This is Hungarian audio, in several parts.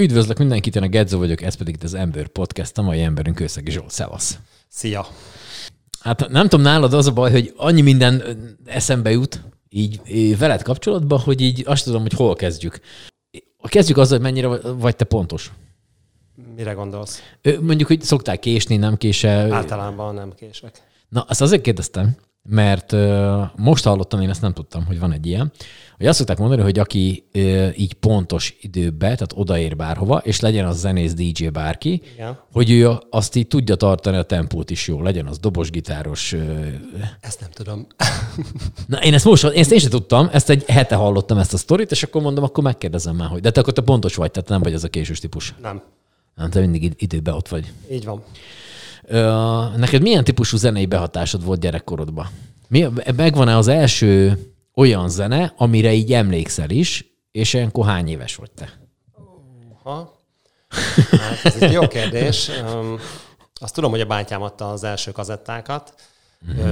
Üdvözlök mindenkit, én a Gedzo vagyok, ez pedig itt az Ember Podcast, a mai emberünk Kőszegi Zsolt. Szevasz! Szia! Hát nem tudom, nálad az a baj, hogy annyi minden eszembe jut, így veled kapcsolatban, hogy így azt tudom, hogy hol kezdjük. Kezdjük azzal, hogy mennyire vagy te pontos. Mire gondolsz? Mondjuk, hogy szoktál késni, nem kése. Általában nem kések. Na, azt azért kérdeztem, mert most hallottam, én ezt nem tudtam, hogy van egy ilyen, hogy azt szokták mondani, hogy aki így pontos időbe, tehát odaér bárhova, és legyen az zenész DJ bárki, Igen. hogy ő azt így tudja tartani a tempót is jó, legyen az dobosgitáros. Ezt nem tudom. Na, én ezt most, én ezt én sem tudtam, ezt egy hete hallottam ezt a sztorit, és akkor mondom, akkor megkérdezem már, hogy de te akkor te pontos vagy, tehát nem vagy az a késős típus. Nem. Nem, te mindig időben ott vagy. Így van. Neked milyen típusú zenei behatásod volt gyerekkorodban? Mi, megvan-e az első olyan zene, amire így emlékszel is, és ilyenkor hány éves vagy te? Ha? Hát ez egy jó kérdés. Azt tudom, hogy a bátyám adta az első kazettákat. Mm-hmm.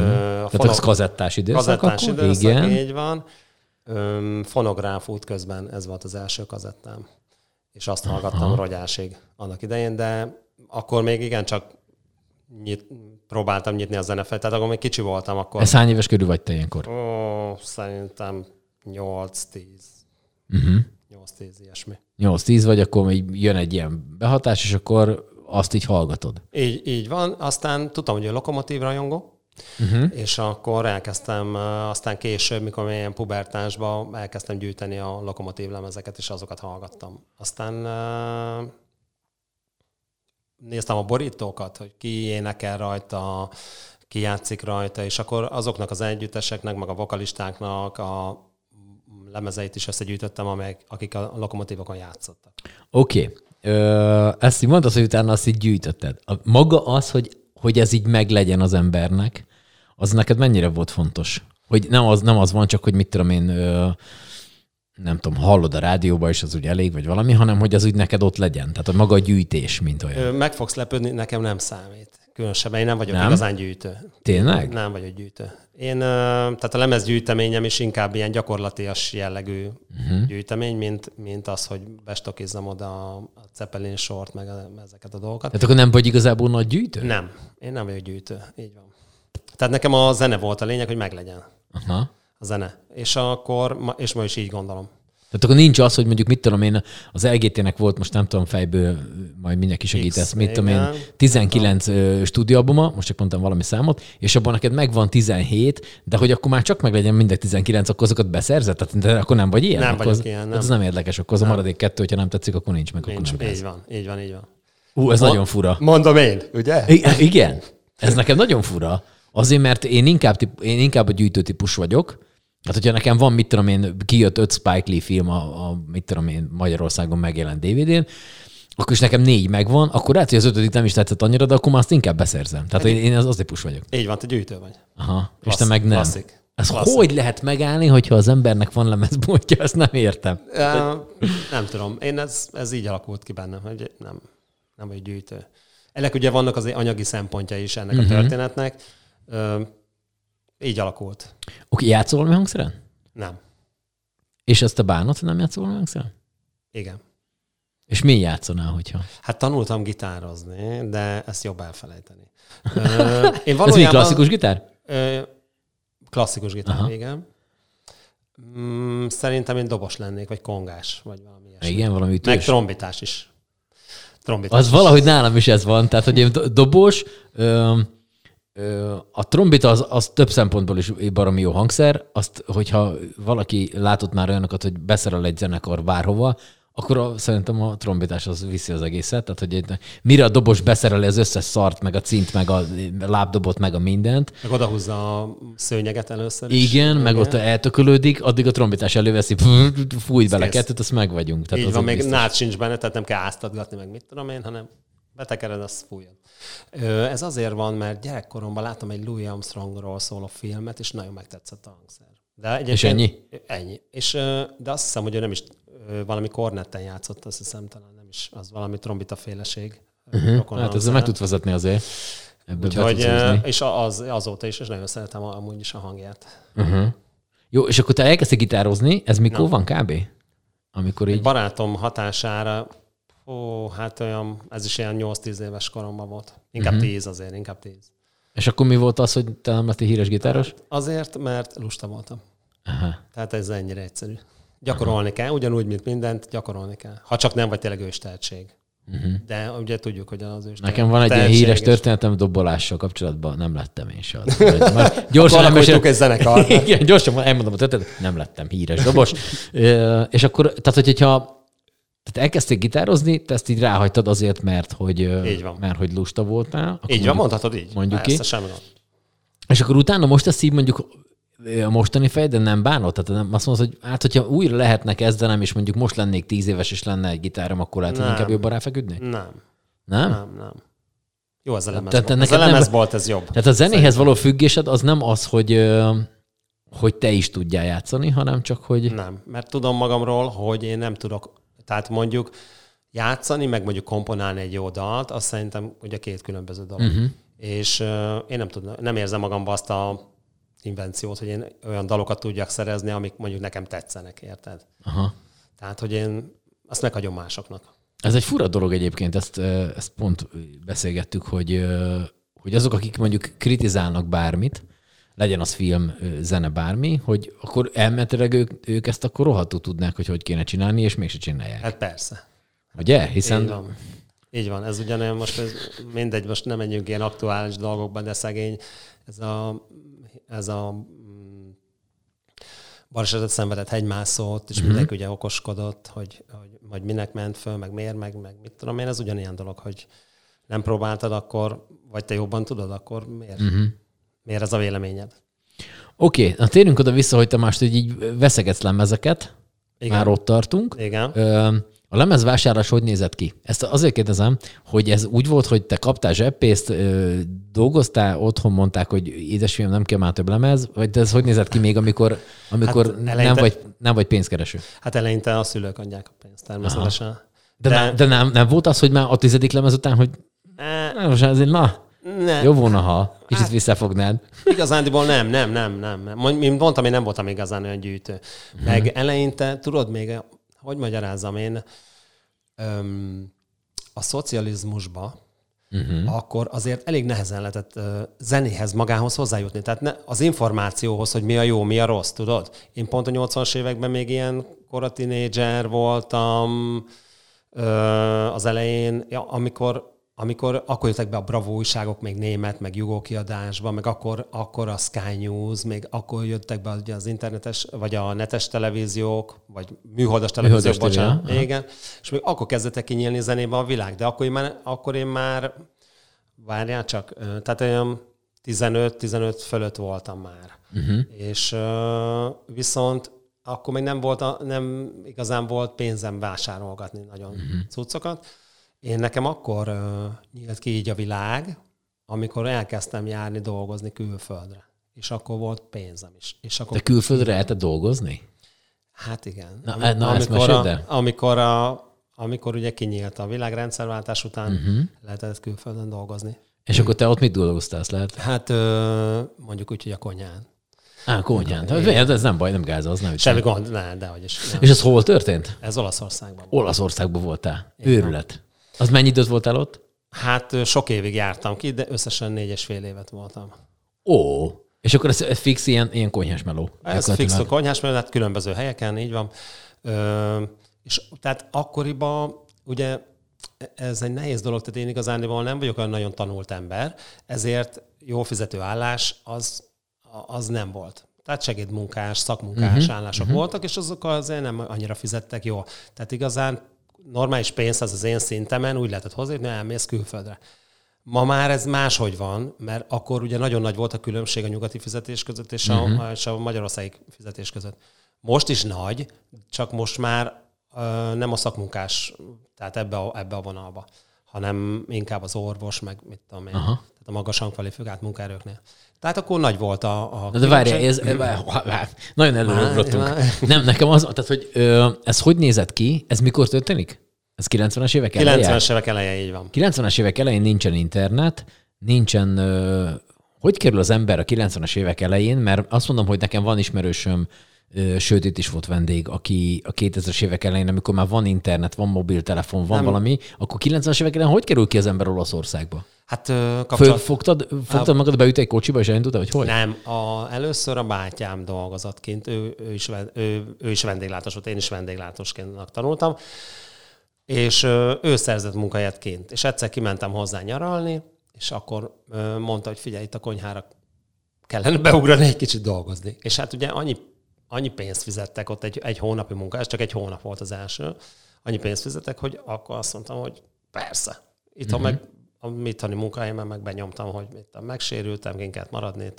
Tehát az kazettás időszak Kazettás akkor? időszak, Igen. így van. Fonográf út közben ez volt az első kazettám. És azt hallgattam Aha. rogyásig annak idején, de akkor még igen, csak nyit, próbáltam nyitni a zenefet, tehát akkor még kicsi voltam. Akkor... Ez hány éves körül vagy te ilyenkor? Ó, szerintem 8-10. Uh-huh. 8-10 ilyesmi. 8-10 vagy, akkor még jön egy ilyen behatás, és akkor azt így hallgatod. Így, így van. Aztán tudtam, hogy a lokomotív rajongó, uh-huh. és akkor elkezdtem, aztán később, mikor ilyen pubertásban elkezdtem gyűjteni a lokomotív lemezeket, és azokat hallgattam. Aztán néztem a borítókat, hogy ki énekel rajta, ki játszik rajta, és akkor azoknak az együtteseknek, meg a vokalistáknak a lemezeit is összegyűjtöttem, amelyek, akik a lokomotívokon játszottak. Oké. Okay. ezt így mondtad, hogy utána azt így gyűjtötted. A, maga az, hogy, hogy ez így meglegyen az embernek, az neked mennyire volt fontos? Hogy nem az, nem az van csak, hogy mit tudom én, ö, nem tudom, hallod a rádióba, és az úgy elég, vagy valami, hanem hogy az úgy neked ott legyen. Tehát a maga a gyűjtés, mint olyan. Meg fogsz lepődni, nekem nem számít. Különösebben én nem vagyok nem? igazán gyűjtő. Tényleg? Nem vagyok gyűjtő. Én, tehát a lemezgyűjteményem is inkább ilyen gyakorlatias jellegű uh-huh. gyűjtemény, mint, mint az, hogy bestokizzam oda a Zeppelin sort, meg a, ezeket a dolgokat. Tehát akkor nem vagy igazából nagy gyűjtő? Nem, én nem vagyok gyűjtő, így van. Tehát nekem a zene volt a lényeg, hogy meglegyen. Aha a zene. És akkor, és ma is így gondolom. Tehát akkor nincs az, hogy mondjuk mit tudom én, az LGT-nek volt most nem tudom fejből, majd mindenki segítesz, mit tudom én, 19 uh, stúdióalbuma, most csak mondtam valami számot, és abban neked megvan 17, de hogy akkor már csak meg legyen minden 19, akkor azokat beszerzett? Tehát de akkor nem vagy ilyen? Nem akkor vagyok az, ilyen, nem. Az nem érdekes, akkor az a maradék kettő, hogyha nem tetszik, akkor nincs meg. Nincs, akkor nem így van, így van, így van. Ú, ez Mond, nagyon fura. Mondom én, ugye? I- igen. Ez nekem nagyon fura. Azért, mert én inkább, én inkább a gyűjtő típus vagyok, Hát, hogyha nekem van, mit tudom én, kijött öt Spike Lee film a, a mit tudom én, Magyarországon megjelent DVD-n, akkor is nekem négy megvan, akkor lehet, hogy az ötödik nem is tetszett annyira, de akkor már azt inkább beszerzem. Tehát én, én az, az típus vagyok. Így van, te gyűjtő vagy. Aha, Klassz, és te meg nem. Klasszik. Ez Klasszik. hogy lehet megállni, hogyha az embernek van lemezboltja, ezt nem értem. Uh, nem tudom. Én ez, ez így alakult ki bennem, hogy nem, nem vagy gyűjtő. Ennek ugye vannak az anyagi szempontja is ennek uh-huh. a mhm. történetnek. Uh, így alakult. Oké, okay, játszol valami hangszeren? Nem. És ezt a bánat, nem játszol valami hangszeren? Igen. És mi játszanál, hogyha? Hát tanultam gitározni, de ezt jobb elfelejteni. Én valójában, Ez mi klasszikus gitár? Klasszikus gitár, Aha. igen. Mm, szerintem én dobos lennék, vagy kongás, vagy valami ilyesmi. Igen, valami ütős. Meg trombitás is. Trombitás az is. valahogy nálam is ez van. Tehát, hogy én dobos, a trombita az, az több szempontból is baromi jó hangszer. Azt, hogyha valaki látott már olyanokat, hogy beszerel egy zenekar bárhova, akkor a, szerintem a trombitás az viszi az egészet. Tehát, hogy egy, mire a dobos beszereli az összes szart, meg a cint, meg a lábdobot, meg a mindent. Meg odahúzza a szőnyeget először is. Igen, Igen. meg ott eltökölődik, addig a trombitás előveszi, fújt bele kettőt, azt meg vagyunk. Tehát Így van, még nád sincs benne, tehát nem kell áztatgatni, meg mit tudom én, hanem betekered, azt fújod. Ez azért van, mert gyerekkoromban láttam egy Louis Armstrongról szóló filmet, és nagyon megtetszett a hangszer. De és ennyi? Ennyi. És, de azt hiszem, hogy ő nem is valami kornetten játszott, azt hiszem talán nem is, az valami trombita féleség. Uh-huh. Hát ezzel meg tud vezetni azért. Ebből Úgyhogy, és az, azóta is, és nagyon szeretem amúgy is a hangját. Uh-huh. Jó, és akkor te elkezdtél gitározni, ez mikor no. van kb? Amikor így... Egy barátom hatására Ó, hát olyan, ez is ilyen 8-10 éves koromban volt. Inkább Mhm. 10 azért, inkább 10. És akkor mi volt az, hogy te nem lettél híres gitáros? Azért, mert lusta voltam. Aha. Tehát ez ennyire egyszerű. Gyakorolni kell, ugyanúgy, mint mindent, gyakorolni kell. Ha csak nem vagy tényleg ős tehetség. Uh-huh. De ugye tudjuk, hogy az ős Nekem van egy ilyen híres történetem dobolással kapcsolatban, nem lettem én se. Gyorsan elmesélem- egy zenekart. Igen, gyorsan elmondom a történetet, nem lettem híres dobos. És akkor, tehát hogy- hogyha tehát elkezdték gitározni, te ezt így ráhagytad azért, mert hogy, Így van. mert hogy lusta voltál. Akkor Így van, mondhatod így. mondjuk Persze, ki. És akkor utána most ezt így mondjuk a mostani fejeden nem bánod? Tehát nem azt mondod, hogy hát, hogyha újra lehetne kezdenem, és mondjuk most lennék tíz éves, és lenne egy gitárom, akkor lehet, hogy inkább jobban ráfeküdni? Nem, Nem? nem, nem. Jó, ez a lemez Tehát volt. Ez a lemez volt, ez jobb. Tehát a zenéhez való függésed az nem az, hogy, hogy te is tudjál játszani, hanem csak, hogy... Nem, mert tudom magamról, hogy én nem tudok, tehát mondjuk játszani, meg mondjuk komponálni egy jó dalt, azt szerintem ugye két különböző dolog. Uh-huh. És uh, én nem, tudom, nem érzem magamba azt a invenciót, hogy én olyan dalokat tudjak szerezni, amik mondjuk nekem tetszenek, érted? Aha. Tehát, hogy én azt meghagyom másoknak. Ez egy fura dolog egyébként, ezt, ezt pont beszélgettük, hogy, hogy azok, akik mondjuk kritizálnak bármit, legyen az film, zene, bármi, hogy akkor elméletileg ők, ők ezt akkor rohadtul tudnák, hogy hogy kéne csinálni, és mégse csinálják. Hát persze. Ugye? Hiszen Így van. Így van, ez ugyanolyan most, ez, mindegy, most nem menjünk ilyen aktuális dolgokba, de szegény, ez a, ez a mm, balesetet szenvedett hegymászót, és mindenki ugye okoskodott, hogy, hogy, hogy minek ment föl, meg miért, meg, meg mit tudom én, ez ugyanilyen dolog, hogy nem próbáltad, akkor, vagy te jobban tudod, akkor miért? Uh-huh. Miért ez a véleményed? Oké, okay, na térjünk oda vissza, hogy te most így, veszegetsz lemezeket, Igen. már ott tartunk. Igen. Ö, a lemezvásárlás hogy nézett ki? Ezt azért kérdezem, hogy ez úgy volt, hogy te kaptál zseppészt, ö, dolgoztál, otthon mondták, hogy édesfiam, nem kell már több lemez, vagy ez hogy nézett ki még, amikor, amikor Hát hát nem, eleinte- vagy, nem vagy pénzkereső? Hát eleinte a szülők adják a pénzt természetesen. De, de, nem, de nem, nem volt az, hogy már a tizedik lemez után, hogy na, most azért, na, ne, jó volna, ha kicsit Hát- visszafognád. Igazándiból nem, nem, nem, nem. nem. Mint mondtam, én nem voltam igazán olyan gyűjtő. Meg eleinte, tudod még, hogy magyarázzam én, öm, a szocializmusba, uh-huh. akkor azért elég nehezen lehetett ö, zenéhez magához hozzájutni. Tehát ne, az információhoz, hogy mi a jó, mi a rossz, tudod? Én pont a 80-as években még ilyen kora tínédzser voltam ö, az elején, ja, amikor amikor akkor jöttek be a Bravo újságok, még német, meg jugó kiadásban, meg akkor, akkor a Sky News, még akkor jöttek be ugye az internetes, vagy a netes televíziók, vagy műholdas televíziók, Műholdas bocsánat. aha. Igen. És még akkor kezdett kinyílni zenébe a világ, de akkor én már, akkor én már várjál csak, tehát olyan 15-15 fölött voltam már. Uh-huh. És viszont akkor még nem, volt a, nem igazán volt pénzem vásárolgatni nagyon uh-huh. cuccokat. Én nekem akkor nyílt ki így a világ, amikor elkezdtem járni, dolgozni külföldre. És akkor volt pénzem is. És akkor De külföldre lehetett dolgozni? Hát igen. Na, Ami- na, ezt amikor, meséld a, amikor, a, amikor ugye kinyílt a világrendszerváltás után, uh-huh. lehetett külföldön dolgozni. És akkor te ott mit dolgoztál, ezt lehet? Hát ö, mondjuk úgy, hogy a konyhán. Á, konyhán. Hát, ez nem baj, nem gáz, az nem Semmi gond, ne, dehogy is. Nem. És ez hol történt? Ez Olaszországban. Olaszországban voltál. Őrület. Az mennyi időt voltál ott? Hát sok évig jártam ki, de összesen négy és fél évet voltam. Ó. És akkor ez fix ilyen, ilyen konyhás meló. Ez fix a konyhás, mert hát különböző helyeken, így van. Ö, és tehát akkoriban ugye ez egy nehéz dolog, tehát én igazániból nem vagyok olyan nagyon tanult ember, ezért jó fizető állás az, az nem volt. Tehát segédmunkás, szakmunkás uh-huh, állások uh-huh. voltak, és azok azért nem annyira fizettek jó. Tehát igazán normális pénz az az én szintemen úgy lehetett hozni, hogy elmész külföldre. Ma már ez máshogy van, mert akkor ugye nagyon nagy volt a különbség a nyugati fizetés között és a, uh-huh. és a magyarországi fizetés között. Most is nagy, csak most már ö, nem a szakmunkás, tehát ebbe a, ebbe a vonalba, hanem inkább az orvos, meg mit tudom én, Aha. A magasan kvalifikált munkaerőknél. Tehát akkor nagy volt a, a Na de várjál, ez, nagyon előugrottunk. Már- Nem, nekem az, tehát, hogy ö, ez hogy nézett ki? Ez mikor történik? Ez 90-es évek eleje? 90-es évek eleje, így van. 90-es évek elején nincsen internet, nincsen... Ö, hogy kerül az ember a 90-es évek elején? Mert azt mondom, hogy nekem van ismerősöm sőt, itt is volt vendég, aki a 2000-es évek elején, amikor már van internet, van mobiltelefon, van Nem. valami, akkor 90-es évek elején hogy kerül ki az ember Olaszországba? Hát kapcsolat... Fölfogtad, fogtad magad, beüt egy kocsiba, és elindultál, vagy hogy? Nem, a, először a bátyám dolgozott kint, ő, ő, is, ő, ő is vendéglátós volt, én is vendéglátósként tanultam, és ő szerzett munkahelyet kint. És egyszer kimentem hozzá nyaralni, és akkor mondta, hogy figyelj, itt a konyhára kellene beugrani egy kicsit dolgozni. És hát ugye annyi, annyi pénzt fizettek ott egy, egy hónapi munka, ez csak egy hónap volt az első, annyi pénzt fizettek, hogy akkor azt mondtam, hogy persze. Itt uh-huh. meg a mitani munkahelyemen meg benyomtam, hogy mit tudom, megsérültem, kint kellett maradni,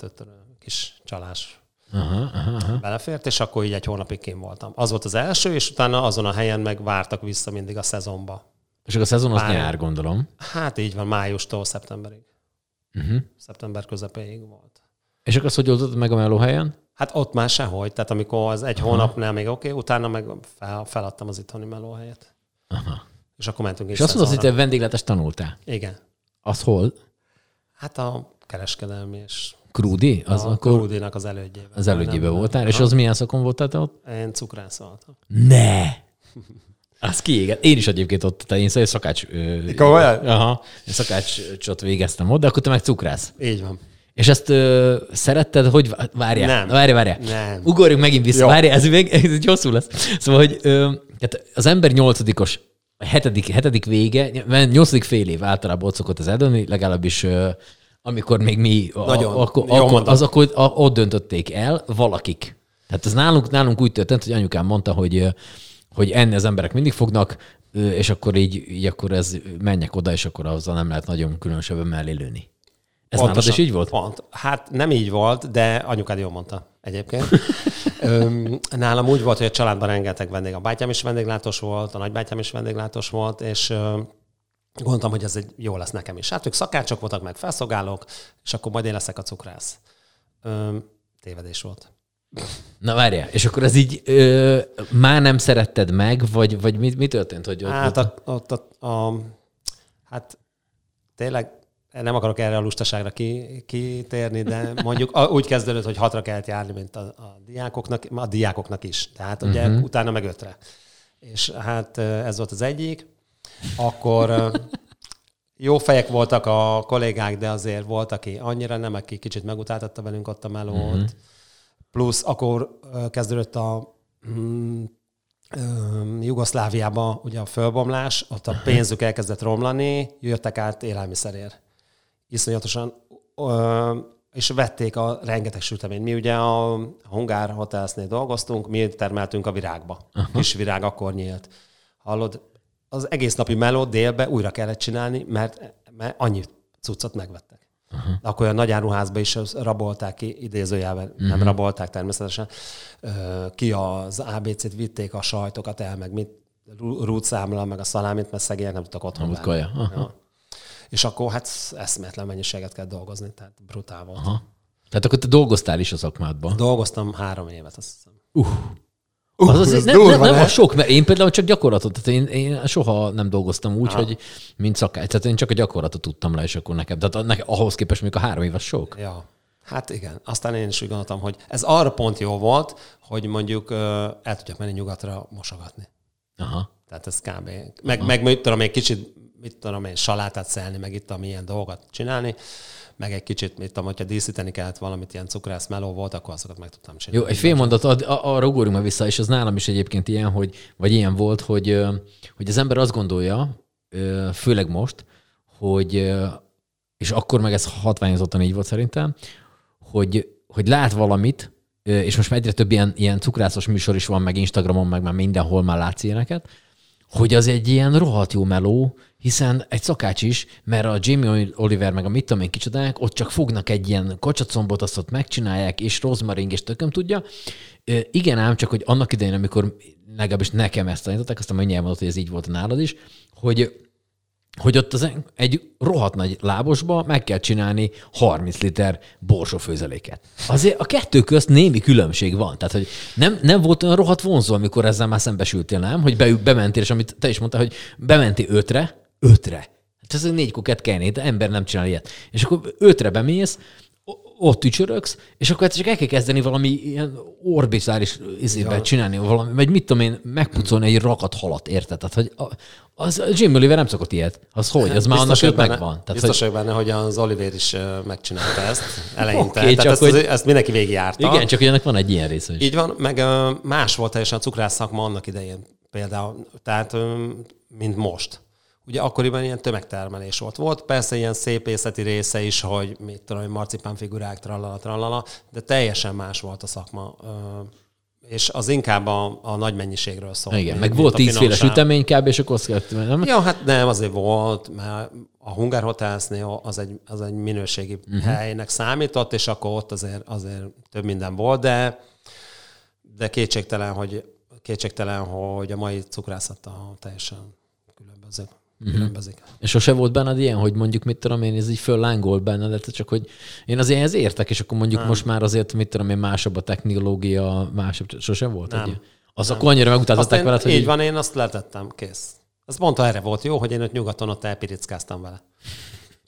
kis csalás Aha, aha, aha. belefért, és akkor így egy hónapig kim voltam. Az volt az első, és utána azon a helyen meg vártak vissza mindig a szezonba. És akkor a szezon az Pár- nyár, gondolom. Hát így van, májustól szeptemberig. Uh-huh. Szeptember közepéig volt. És akkor azt hogy oldod meg a melóhelyen? Hát ott már sehogy, tehát amikor az egy hónapnál még oké, okay, utána meg fel, feladtam az itthoni melóhelyet. Aha. És akkor mentünk És azt mondod, hogy te vendéglátást tanultál. Igen. Az hol? Hát a kereskedelmi és Krúdi? Az a akkor Krúdinak az elődjében. az elődjében Nem- voltál, és az milyen szakon voltál te ott? Én cukrász voltam. Ne! Az kiégett. Én is egyébként ott, tehát én szóval szakács... Komolyan? Aha. Én szakácsot végeztem ott, de akkor te meg cukrász. Így van. És ezt ö, szeretted, hogy várjál, Nem. várjál, várjál. Nem. Ugorjunk megint vissza, Jó. várjál, ez még ez így hosszú lesz. Szóval, hogy ö, tehát az ember nyolcadikos, a hetedik, hetedik vége, mert nyolcadik fél év általában ott szokott az eldönni, legalábbis amikor még mi, a, Nagyon. akkor, Jól akkor, mondod. az akkor a, ott döntötték el valakik. Tehát ez nálunk, nálunk úgy történt, hogy anyukám mondta, hogy, hogy enni az emberek mindig fognak, és akkor így, így akkor ez menjek oda, és akkor azzal nem lehet nagyon különösebben mellé lőni. Ez nálad is így volt? Pont. Hát nem így volt, de anyukád jól mondta egyébként. Öm, Nálam úgy volt, hogy a családban rengeteg vendég. A bátyám is vendéglátós volt, a nagybátyám is vendéglátós volt, és gondoltam, hogy ez egy jó lesz nekem is. Hát ők szakácsok voltak, meg felszolgálók, és akkor majd én leszek a cukrász. Öm, Tévedés volt. Na várjál, és akkor ez így ö, már nem szeretted meg, vagy, vagy mi, mi történt? Hogy ott, Hát, a, ott, a, a, hát tényleg nem akarok erre a lustaságra ki, kitérni, de mondjuk úgy kezdődött, hogy hatra kellett járni, mint a, a diákoknak, a diákoknak is. Tehát ugye uh-huh. utána meg ötre. És hát ez volt az egyik. Akkor jó fejek voltak a kollégák, de azért volt, aki annyira nem, aki kicsit megutáltatta velünk ott a melót. Uh-huh. Plusz akkor kezdődött a mm, Jugoszláviába ugye a fölbomlás, ott a pénzük elkezdett romlani, jöttek át élelmiszerért. Iszonyatosan, ö, és vették a rengeteg süteményt. Mi ugye a Hungár Hotelsnél dolgoztunk, mi termeltünk a virágba. Aha. Kis virág akkor nyílt. Hallod, az egész napi meló délbe újra kellett csinálni, mert, mert annyi cuccot megvettek. Uh-huh. Akkor olyan nagy áruházba is rabolták ki, idézőjelben, uh-huh. nem rabolták természetesen, ki az ABC-t, vitték a sajtokat el, meg mit, rú- rútszámla, meg a szalámit, mert szegények nem tudtak otthon. Aha. Ja. És akkor hát eszméletlen mennyiséget kell dolgozni, tehát brutál volt. Aha. Tehát akkor te dolgoztál is a szakmádban. Dolgoztam három évet, azt hiszem. Az azért ez nem, nem, nem ne? a sok, mert én például csak gyakorlatot, tehát én, én soha nem dolgoztam úgy, hogy mint szakács, tehát én csak a gyakorlatot tudtam le, és akkor nekem, tehát nekem, ahhoz képest még a három év az sok. Ja. Hát igen. Aztán én is úgy gondoltam, hogy ez arra pont jó volt, hogy mondjuk el tudjak menni nyugatra mosogatni. Aha. Tehát ez kb. Meg, meg mit tudom, egy kicsit, mit tudom én, salátát szelni, meg itt tudom, ilyen dolgokat csinálni, meg egy kicsit, mit tudom, hogyha díszíteni kellett valamit, ilyen cukrász meló volt, akkor azokat meg tudtam csinálni. Jó, egy fél mondat, a- arra ugorjunk már vissza, és az nálam is egyébként ilyen, hogy, vagy ilyen volt, hogy, hogy az ember azt gondolja, főleg most, hogy, és akkor meg ez hatványozottan így volt szerintem, hogy, hogy lát valamit, és most már egyre több ilyen, ilyen cukrászos műsor is van, meg Instagramon, meg már mindenhol már látsz ilyeneket, hogy az egy ilyen rohadt jó meló, hiszen egy szakács is, mert a Jamie Oliver meg a mit tudom én kicsodák, ott csak fognak egy ilyen kacsacombot, azt ott megcsinálják, és rozmaring, és tököm tudja. Ö, Igen ám, csak hogy annak idején, amikor legalábbis nekem ezt tanították, aztán majd nyilván hogy ez így volt nálad is, hogy hogy ott az egy rohadt nagy lábosba meg kell csinálni 30 liter borsófőzeléket. Azért a kettő közt némi különbség van. Tehát, hogy nem, nem volt olyan rohadt vonzó, amikor ezzel már szembesültél, nem? Hogy be, bementél, és amit te is mondtál, hogy bementél ötre, ötre. Hát ez négy kuket kellene, de ember nem csinál ilyet. És akkor ötre bemész, ott ücsöröksz, és akkor csak el kell kezdeni valami ilyen orbitális izébe ja. csinálni, valami, vagy mit tudom én, megpucolni egy rakat halat, érted? Tehát, hogy a, az Jim Oliver nem szokott ilyet. Az hogy? Az már annak benne, megvan. Tehát, biztos hogy... benne, hogy az Oliver is megcsinálta ezt eleinte. Okay, Tehát csak ezt, hogy... ezt mindenki végigjárta. Igen, csak hogy ennek van egy ilyen része is. Így van, meg más volt teljesen a cukrász szakma annak idején például. Tehát, mint most ugye akkoriban ilyen tömegtermelés volt. Volt persze ilyen szépészeti része is, hogy mit tudom, marcipán figurák, trallala, trallala, de teljesen más volt a szakma. És az inkább a, a nagy mennyiségről szól. Igen, meg volt tízféle sütemény kb. és akkor azt nem? Ja, hát nem, azért volt, mert a Hungar Hotelsnél az egy, az egy minőségi uh-huh. helynek számított, és akkor ott azért, azért több minden volt, de, de kétségtelen, hogy, kétségtelen, hogy a mai cukrászata teljesen különböző uh-huh. különbözik. És sose volt benned ilyen, hogy mondjuk mit tudom én, ez így föllángolt benned, csak hogy én azért ehhez értek, és akkor mondjuk nem. most már azért mit tudom én, másabb a technológia, másabb, sose volt nem. egy Az akkor annyira megutáltatták veled, hogy... Így van, én azt letettem, kész. Az mondta, erre volt jó, hogy én ott nyugaton ott elpirickáztam vele.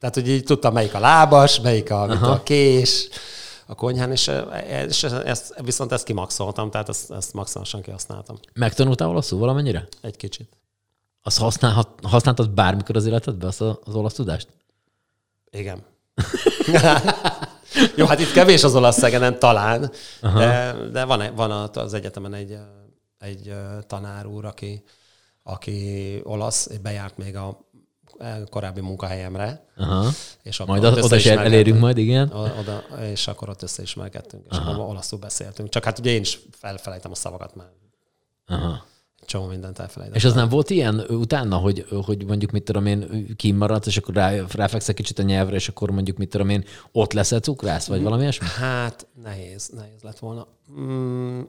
Tehát, hogy így tudtam, melyik a lábas, melyik a, a kés, a konyhán, és, és ezt, viszont ezt kimaxoltam, tehát ezt, ezt maximálisan kihasználtam. Megtanultál olaszul valamennyire? Egy kicsit. Azt használhat, használtad bármikor az életedben, azt az olasz tudást? Igen. Jó, hát itt kevés az olasz szegenen talán, Aha. de, de van, van az egyetemen egy, egy tanár úr, aki, aki olasz, bejárt még a korábbi munkahelyemre. Aha. És akkor majd oda is elérünk majd, igen. Oda, és akkor ott összeismerkedtünk, és Aha. akkor olaszul beszéltünk. Csak hát ugye én is felfelejtem a szavakat már. Aha csomó mindent elfelejtettem. És az nem volt ilyen utána, hogy, hogy mondjuk mit tudom én, kimaradsz, és akkor rá, ráfekszel kicsit a nyelvre, és akkor mondjuk mit tudom én, ott lesz cukrász, vagy valami ilyesmi? Hát nehéz, nehéz lett volna. Mm,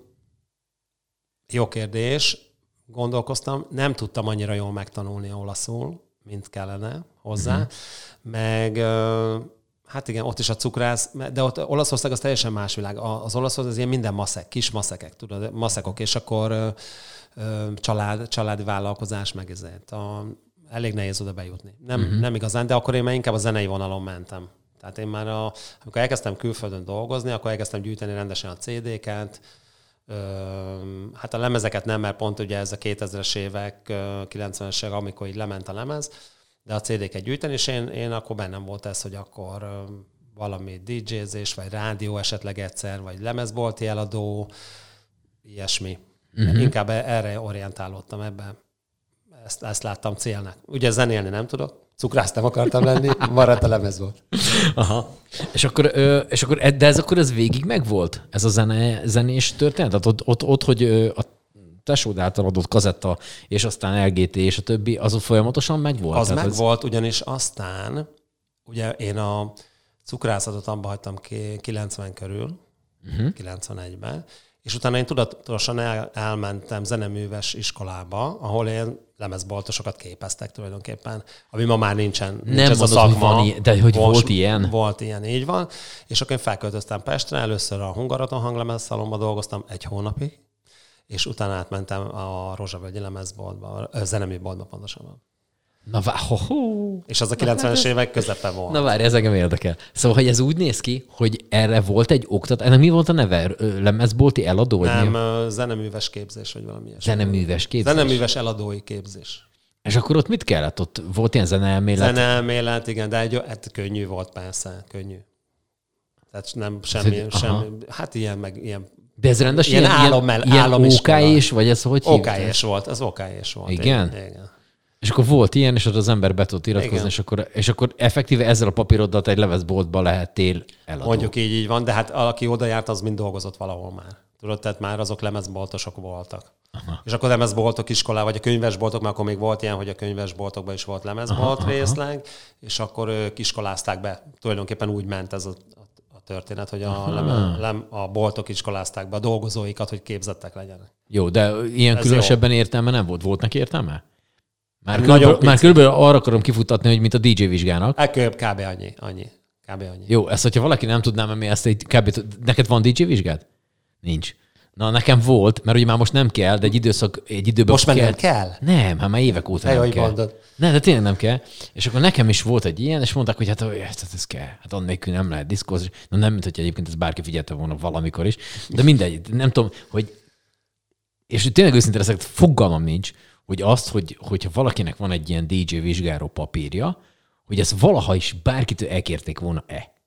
jó kérdés. Gondolkoztam, nem tudtam annyira jól megtanulni olaszul, mint kellene hozzá, uh-huh. meg Hát igen, ott is a cukrász, de ott Olaszország az teljesen más világ. Az Olaszország az ilyen minden maszek, kis maszekek, tudod, maszekok, és akkor család, családi vállalkozás, meg ezért. A, elég nehéz oda bejutni. Nem, uh-huh. nem igazán, de akkor én már inkább a zenei vonalon mentem. Tehát én már, a, amikor elkezdtem külföldön dolgozni, akkor elkezdtem gyűjteni rendesen a CD-ket, hát a lemezeket nem, mert pont ugye ez a 2000-es évek, 90-es évek, amikor így lement a lemez, de a CD-ket gyűjteni, és én, én akkor bennem volt ez, hogy akkor valami DJ-zés, vagy rádió esetleg egyszer, vagy lemezbolti eladó, ilyesmi. Uh-huh. Inkább e- erre orientálódtam ebben. Ezt, ezt láttam célnak. Ugye zenélni nem tudok, cukrász nem akartam lenni, maradt a lemez volt. Aha. És akkor, és akkor, de ez akkor ez végig megvolt? Ez a zene, zenés történet? Tehát ott, ott, ott hogy a tesód által adott kazetta, és aztán LGT, és a többi, az folyamatosan megvolt? Az Tehát megvolt, ez... ugyanis aztán, ugye én a cukrászatot abba hagytam ki 90 körül, uh-huh. 91-ben, és utána én tudatosan el, elmentem zeneműves iskolába, ahol én lemezboltosokat képeztek tulajdonképpen, ami ma már nincsen. nincs Nem ez mondod, a szakma. Hogy van ilyen, de hogy volt, volt ilyen? Volt ilyen, így van. És akkor én felköltöztem Pestre, először a Hungaroton hanglemez szalomba dolgoztam egy hónapig, és utána átmentem a Rozsavölgyi lemezboltba, a zeneműboltba pontosabban. Na vá, ho, ho. És az a 90-es évek közepe volt. Na várj, ez engem érdekel. Szóval, hogy ez úgy néz ki, hogy erre volt egy oktat, ennek mi volt a neve? Lemezbolti eladó? Vagy Nem, mi? zeneműves képzés, vagy valami ilyesmi. Zeneműves képzés? Zeneműves eladói képzés. És akkor ott mit kellett? Ott volt ilyen zeneelmélet? Zeneelmélet, igen, de egy, hát könnyű volt persze, könnyű. Tehát nem semmi, hát, semmi hát ilyen, meg ilyen de ez rendes ilyen, ilyen, állam, ilyen, ilyen OK is, vagy ez hogy OK volt, ez OK volt. Igen? Igen. És akkor volt ilyen, és ott az ember be tudott iratkozni, és akkor, és akkor effektíve ezzel a papírodat egy leveszboltba lehettél eladó. Mondjuk így, így van, de hát aki oda járt, az mind dolgozott valahol már. Tudod, tehát már azok lemezboltosok voltak. Aha. És akkor lemezboltok iskolá, vagy a könyvesboltok, mert akkor még volt ilyen, hogy a könyvesboltokban is volt lemezbolt aha, részleg, aha. és akkor ők iskolázták be. Tulajdonképpen úgy ment ez a, a történet, hogy a, lem, lem, a boltok iskolázták be a dolgozóikat, hogy képzettek legyenek. jó, de ilyen ez különösebben jó. értelme nem volt. Volt neki értelme? Már, hát körülbelül, már körülbelül arra akarom kifutatni, hogy mint a DJ vizsgának. Hát kb. annyi. annyi. Kb. annyi. Jó, ezt, hogyha valaki nem tudná, mi ezt egy kb. Neked van DJ vizsgád? Nincs. Na, nekem volt, mert ugye már most nem kell, de egy időszak, egy időben Most már kell. nem kell? Nem, hát már évek óta Te nem kell. mondod? Ne, de tényleg nem kell. És akkor nekem is volt egy ilyen, és mondták, hogy hát ez, ez kell. Hát annélkül nem lehet diszkózni. Na nem, mint hogy egyébként ez bárki figyelte volna valamikor is. De mindegy, nem tudom, hogy és tényleg őszintén leszek, fogalmam nincs, hogy azt, hogy, hogyha valakinek van egy ilyen DJ vizsgáró papírja, hogy ezt valaha is bárkitől elkérték volna-e.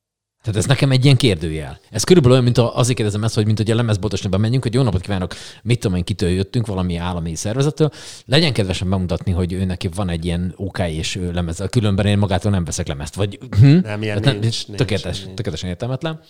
Tehát ez nekem egy ilyen kérdőjel. Ez körülbelül olyan, mint a, azért kérdezem ezt, hogy mint hogy a lemezboltosnak bemegyünk, hogy jó napot kívánok, mit tudom én, kitől jöttünk, valami állami szervezettől. Legyen kedvesen bemutatni, hogy ő neki van egy ilyen OK és lemez, különben én magától nem veszek lemezt. Vagy, hm? Nem, ilyen Tehát nincs, nincs, tökéletes, nincs. tökéletesen értelmetlen.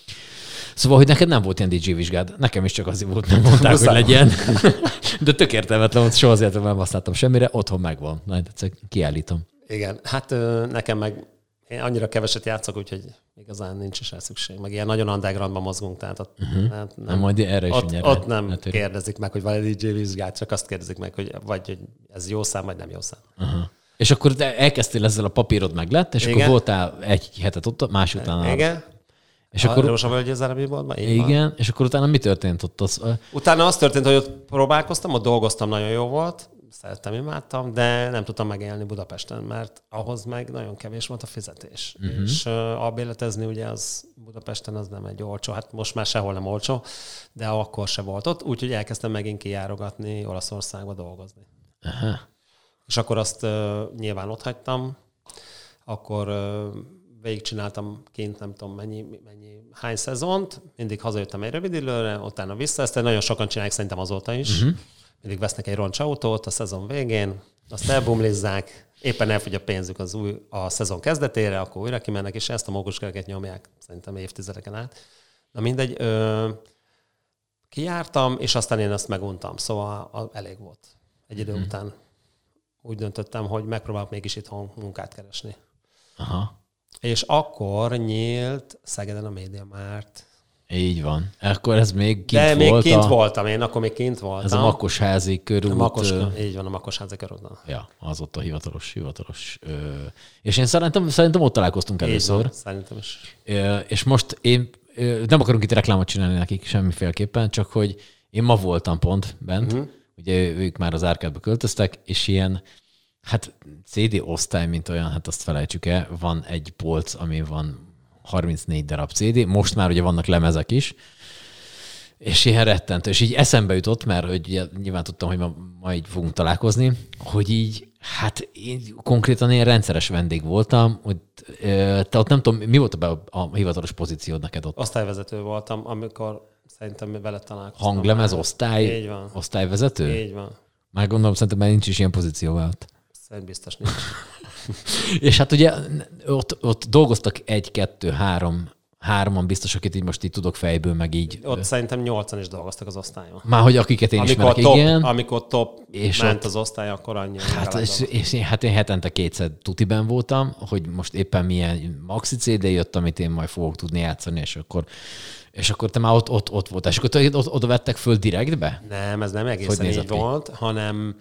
Szóval, hogy neked nem volt ilyen DJ vizsgád, nekem is csak azért volt, nem mondták, hogy legyen. De tök értelmetlen volt, soha azért nem használtam semmire, otthon megvan. Majd egyszer kiállítom. Igen, hát nekem meg én annyira keveset játszok, úgyhogy igazán nincs is rá szükség. Meg ilyen nagyon undergroundban mozgunk, tehát ott, uh-huh. hát Nem, majd erre is ott, mindjárt ott nem rátérünk. kérdezik meg, hogy van egy DJ vizsgát, csak azt kérdezik meg, hogy vagy hogy ez jó szám, vagy nem jó szám. Aha. És akkor te elkezdtél ezzel a papírod meg lett, és. Igen. akkor voltál egy hetet ott, más után. Igen. És a akkor, Rózsa Völgyezeremi boltban? Így van. igen, és akkor utána mi történt ott? Az, Utána az történt, hogy ott próbálkoztam, ott dolgoztam, nagyon jó volt, szerettem, imádtam, de nem tudtam megélni Budapesten, mert ahhoz meg nagyon kevés volt a fizetés. Uh-huh. És uh, albérletezni ugye az Budapesten az nem egy olcsó, hát most már sehol nem olcsó, de akkor se volt ott, úgyhogy elkezdtem megint kijárogatni Olaszországba dolgozni. aha. És akkor azt uh, nyilván ott hagytam, akkor uh, végigcsináltam kint nem tudom mennyi, mennyi, hány szezont, mindig hazajöttem egy rövid időre, utána vissza, ezt nagyon sokan csinálják szerintem azóta is. Uh-huh. Mindig vesznek egy roncsautót a szezon végén, azt elbumlizzák, éppen elfogy a pénzük az új, a szezon kezdetére, akkor újra kimennek, és ezt a mókuskereket nyomják szerintem évtizedeken át. Na mindegy, ö, kijártam, és aztán én ezt meguntam, szóval a, elég volt egy idő uh-huh. után. Úgy döntöttem, hogy megpróbálok mégis itthon munkát keresni. Aha. És akkor nyílt Szegeden a Média Márt. Így van. Akkor ez még kint De még volt kint a, voltam, én akkor még kint voltam. ez a Makosházi körút. a Makos, így van, a Makosházi körúton. Ja, az ott a hivatalos, hivatalos. És én szerintem, szerintem ott találkoztunk Így először. van, Szerintem is. És most én nem akarunk itt reklámot csinálni nekik semmiféleképpen, csak hogy én ma voltam pont bent, uh-huh. ugye ők már az árkádba költöztek, és ilyen, hát CD osztály, mint olyan, hát azt felejtsük el, van egy polc, ami van 34 darab CD, most már ugye vannak lemezek is, és ilyen rettentő. És így eszembe jutott, mert hogy ugye nyilván tudtam, hogy ma, ma így fogunk találkozni, hogy így, hát én konkrétan ilyen rendszeres vendég voltam, hogy te ott nem tudom, mi volt a, a hivatalos pozíciód neked ott? Osztályvezető voltam, amikor szerintem vele találkoztam. Hanglemez, osztály, Így van. osztályvezető? Így van. Már gondolom, szerintem már nincs is ilyen pozíció ott. Szerintem biztos nincs. És hát ugye ott, ott dolgoztak egy, kettő, három, hárman biztos, akit így most így tudok fejből, meg így. Ott szerintem nyolcan is dolgoztak az osztályon. Már hogy akiket én Amikor ismerek, top, igen. amikor top És ment ott- az osztály, akkor annyi. Hát, és, és én, hát én hetente kétszer tutiben voltam, hogy most éppen milyen maxi CD jött, amit én majd fogok tudni játszani, és akkor, és akkor te már ott, ott, ott voltál. És akkor te ott, oda vettek föl direktbe? Nem, ez nem Hogy egészen nézett így volt, hanem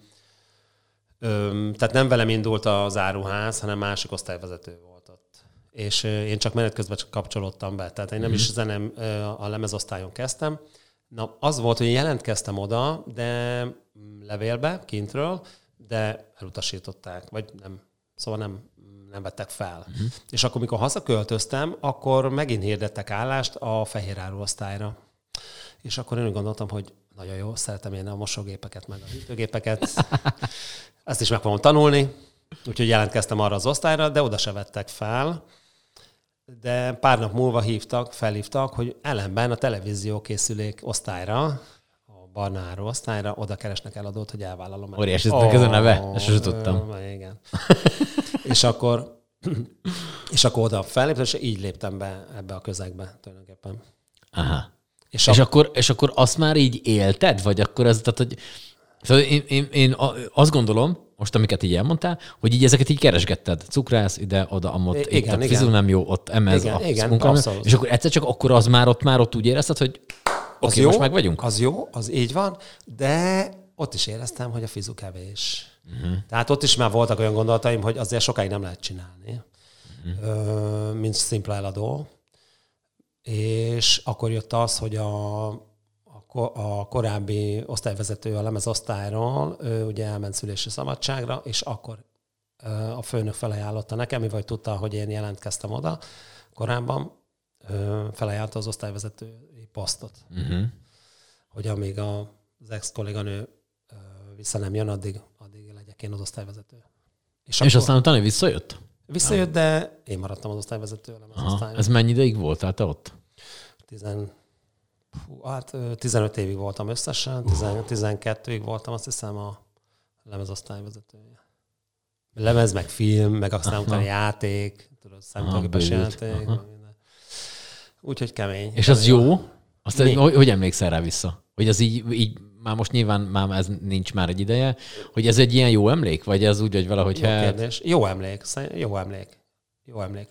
tehát nem velem indult az áruház, hanem másik osztályvezető volt ott. És én csak menet közben csak kapcsolódtam be. Tehát én nem Mhm. is zenem ö, a lemezosztályon kezdtem. Na, az volt, hogy jelentkeztem oda, de mm, levélbe, kintről, de elutasították, vagy nem, szóval nem, nem vettek fel. Uh-huh. És akkor, mikor hazaköltöztem, akkor megint hirdettek állást a fehéráru osztályra. És akkor én úgy gondoltam, hogy nagyon jó, szeretem én a mosógépeket, meg a hűtőgépeket. Ezt is meg fogom tanulni. Úgyhogy jelentkeztem arra az osztályra, de oda se vettek fel. De pár nap múlva hívtak, felhívtak, hogy ellenben a televízió készülék osztályra, a Barnáról osztályra, oda keresnek eladót, hogy elvállalom. Óriási, ez a neve? Ezt sose tudtam. Igen. és akkor és akkor oda felléptem, és így léptem be ebbe a közegbe tulajdonképpen. Aha. És, És, a, akkor, és akkor azt már így élted? Vagy akkor ez, tehát, hogy Szóval én, én, én azt gondolom, most amiket így elmondtál, hogy így ezeket így keresgetted. Cukrász ide, oda, amott, I- itt igen, a igen. fizul nem jó, ott emez Igen, a igen, munka. És akkor egyszer csak akkor az már ott már ott úgy érezted, hogy oké, okay, jó, most meg vagyunk? Az jó, az így van, de ott is éreztem, hogy a fizu kevés. Uh-huh. Tehát ott is már voltak olyan gondolataim, hogy azért sokáig nem lehet csinálni, uh-huh. mint szimpla eladó. És akkor jött az, hogy a, a korábbi osztályvezető a lemezosztályról, ő ugye elment szülési szabadságra, és akkor a főnök felajánlotta nekem, mivel tudta, hogy én jelentkeztem oda korábban, felajánlotta az osztályvezetői posztot. Uh-huh. Hogy amíg az ex-kolléganő vissza nem jön, addig, addig legyek én az osztályvezető. És, akkor, és aztán utána visszajött? Visszajött, de én maradtam az osztályvezető. Nem az Ez mennyi ideig voltál te ott? 10, Puh, hát 15 évig voltam összesen, 12-ig voltam azt hiszem a lemezosztály vezetője. Lemez, meg film, meg aztán utána játék, tudod, számítógépes játék. Úgyhogy kemény. És az jó? Azt, Mi? hogy, hogy emlékszel rá vissza? Hogy az így, így már most nyilván már ez nincs már egy ideje, hogy ez egy ilyen jó emlék, vagy ez úgy, hogy valahogy... Jó hát... kérdés. Jó emlék, jó emlék. Jó emlék.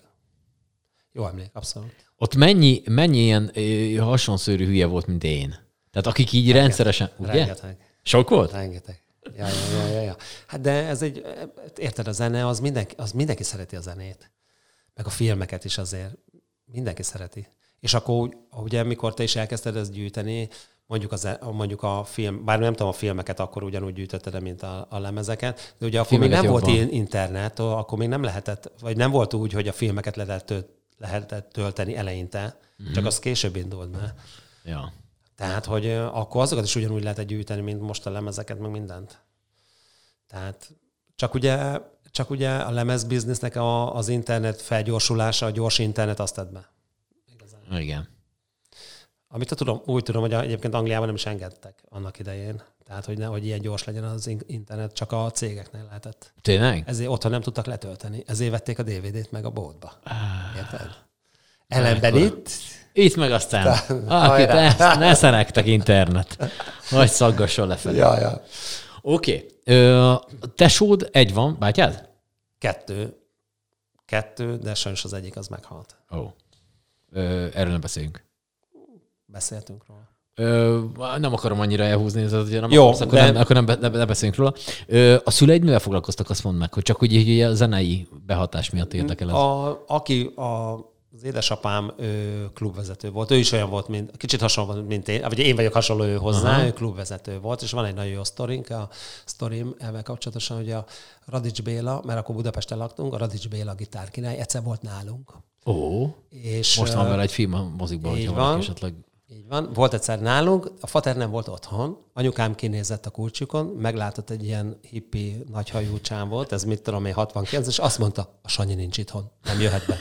Jó emlék, abszolút. Ott mennyi, mennyi ilyen hasonszőrű hülye volt, mint én? Tehát akik így rengeteg, rendszeresen... Ugye? Rengeteg. Sok volt? Rengeteg. Ja, ja, ja, ja, ja. Hát de ez egy, érted, a zene, az mindenki, az mindenki szereti a zenét. Meg a filmeket is azért. Mindenki szereti. És akkor ugye, mikor te is elkezdted ezt gyűjteni, mondjuk, az, mondjuk a film, bár nem tudom, a filmeket akkor ugyanúgy gyűjtötted, mint a, a lemezeket, de ugye akkor még nem jobban. volt internet, akkor még nem lehetett, vagy nem volt úgy, hogy a filmeket lehetett, lehetett tölteni eleinte, mm-hmm. csak az később indult be. Ja. Tehát, hogy akkor azokat is ugyanúgy lehetett gyűjteni, mint most a lemezeket, meg mindent. Tehát csak ugye, csak ugye a lemezbiznisznek a, az internet felgyorsulása, a gyors internet azt tett be. Igazán. Igen. Amit tudom, úgy tudom, hogy egyébként Angliában nem is engedtek annak idején. Tehát, hogy, ne, hogy ilyen gyors legyen az internet, csak a cégeknél lehetett. Tényleg? Ezért otthon nem tudtak letölteni. Ezért vették a DVD-t meg a boltba. Ah, Érted? Ellenben itt... Itt meg aztán, akit ne, ne szerektek internet. Nagy szaggasson lefelé. Ja, ja. Oké. Okay. tesód egy van, bátyád? Kettő. Kettő, de sajnos az egyik az meghalt. Ó. Oh. erről nem beszéljünk. Beszéltünk róla. Ö, nem akarom annyira elhúzni, tehát, hogy nem Jó, akarsz, akkor, de... nem, akkor nem, ne, ne beszéljünk róla. Ö, a szüleid mivel foglalkoztak, azt mondd meg, hogy csak úgy a zenei behatás miatt érdekel ez. A, aki a, az édesapám ő, klubvezető volt, ő is olyan volt, mint, kicsit hasonló, mint én, vagy én vagyok hasonló ő hozzá, Aha. ő klubvezető volt, és van egy nagyon jó sztorink, a sztorim ezzel kapcsolatosan, hogy a Radics Béla, mert akkor Budapesten laktunk, a Radics Béla gitárkirály egyszer volt nálunk. Ó, és, most van vele egy film a mozikban, hogyha van, esetleg így van. Volt egyszer nálunk, a fater nem volt otthon, anyukám kinézett a kulcsukon, meglátott egy ilyen hippi nagyhajú volt, ez mit tudom én, 69, és azt mondta, a Sanyi nincs itthon, nem jöhet be.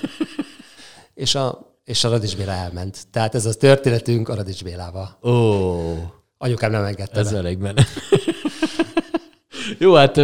és a, és a Radics Béla elment. Tehát ez az történetünk a Radics Bélával. Ó. Anyukám nem engedte Ez be. elég benne. Jó, hát,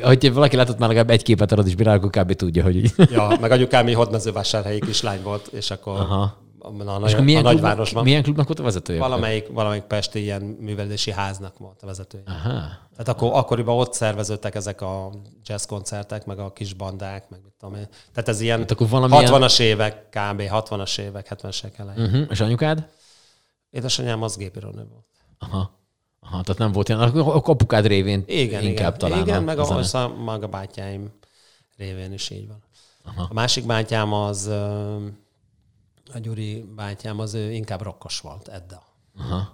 hogy valaki látott már legalább egy képet a Radics Béláról, akkor kb. tudja, hogy... ja, meg anyukám mi hódmezővásárhelyi kislány volt, és akkor Aha a, nagy, a milyen nagyvárosban. Klub, milyen klubnak volt a vezetője? Valamelyik, valamelyik pesti ilyen művelési háznak volt a vezetője. Aha. Tehát akkor, akkoriban ott szerveződtek ezek a jazz koncertek, meg a kis bandák, meg mit tudom én. Tehát ez ilyen hát akkor valamilyen... 60-as évek, kb. 60-as évek, 70-es elején. Uh-huh. És anyukád? Édesanyám az gépírónő volt. Aha. Aha, tehát nem volt ilyen, a apukád révén igen, inkább igen. talán. Igen, meg a, a, maga bátyáim révén is így van. Aha. A másik bátyám az a Gyuri bátyám az ő inkább rokkos volt, Edda. Aha.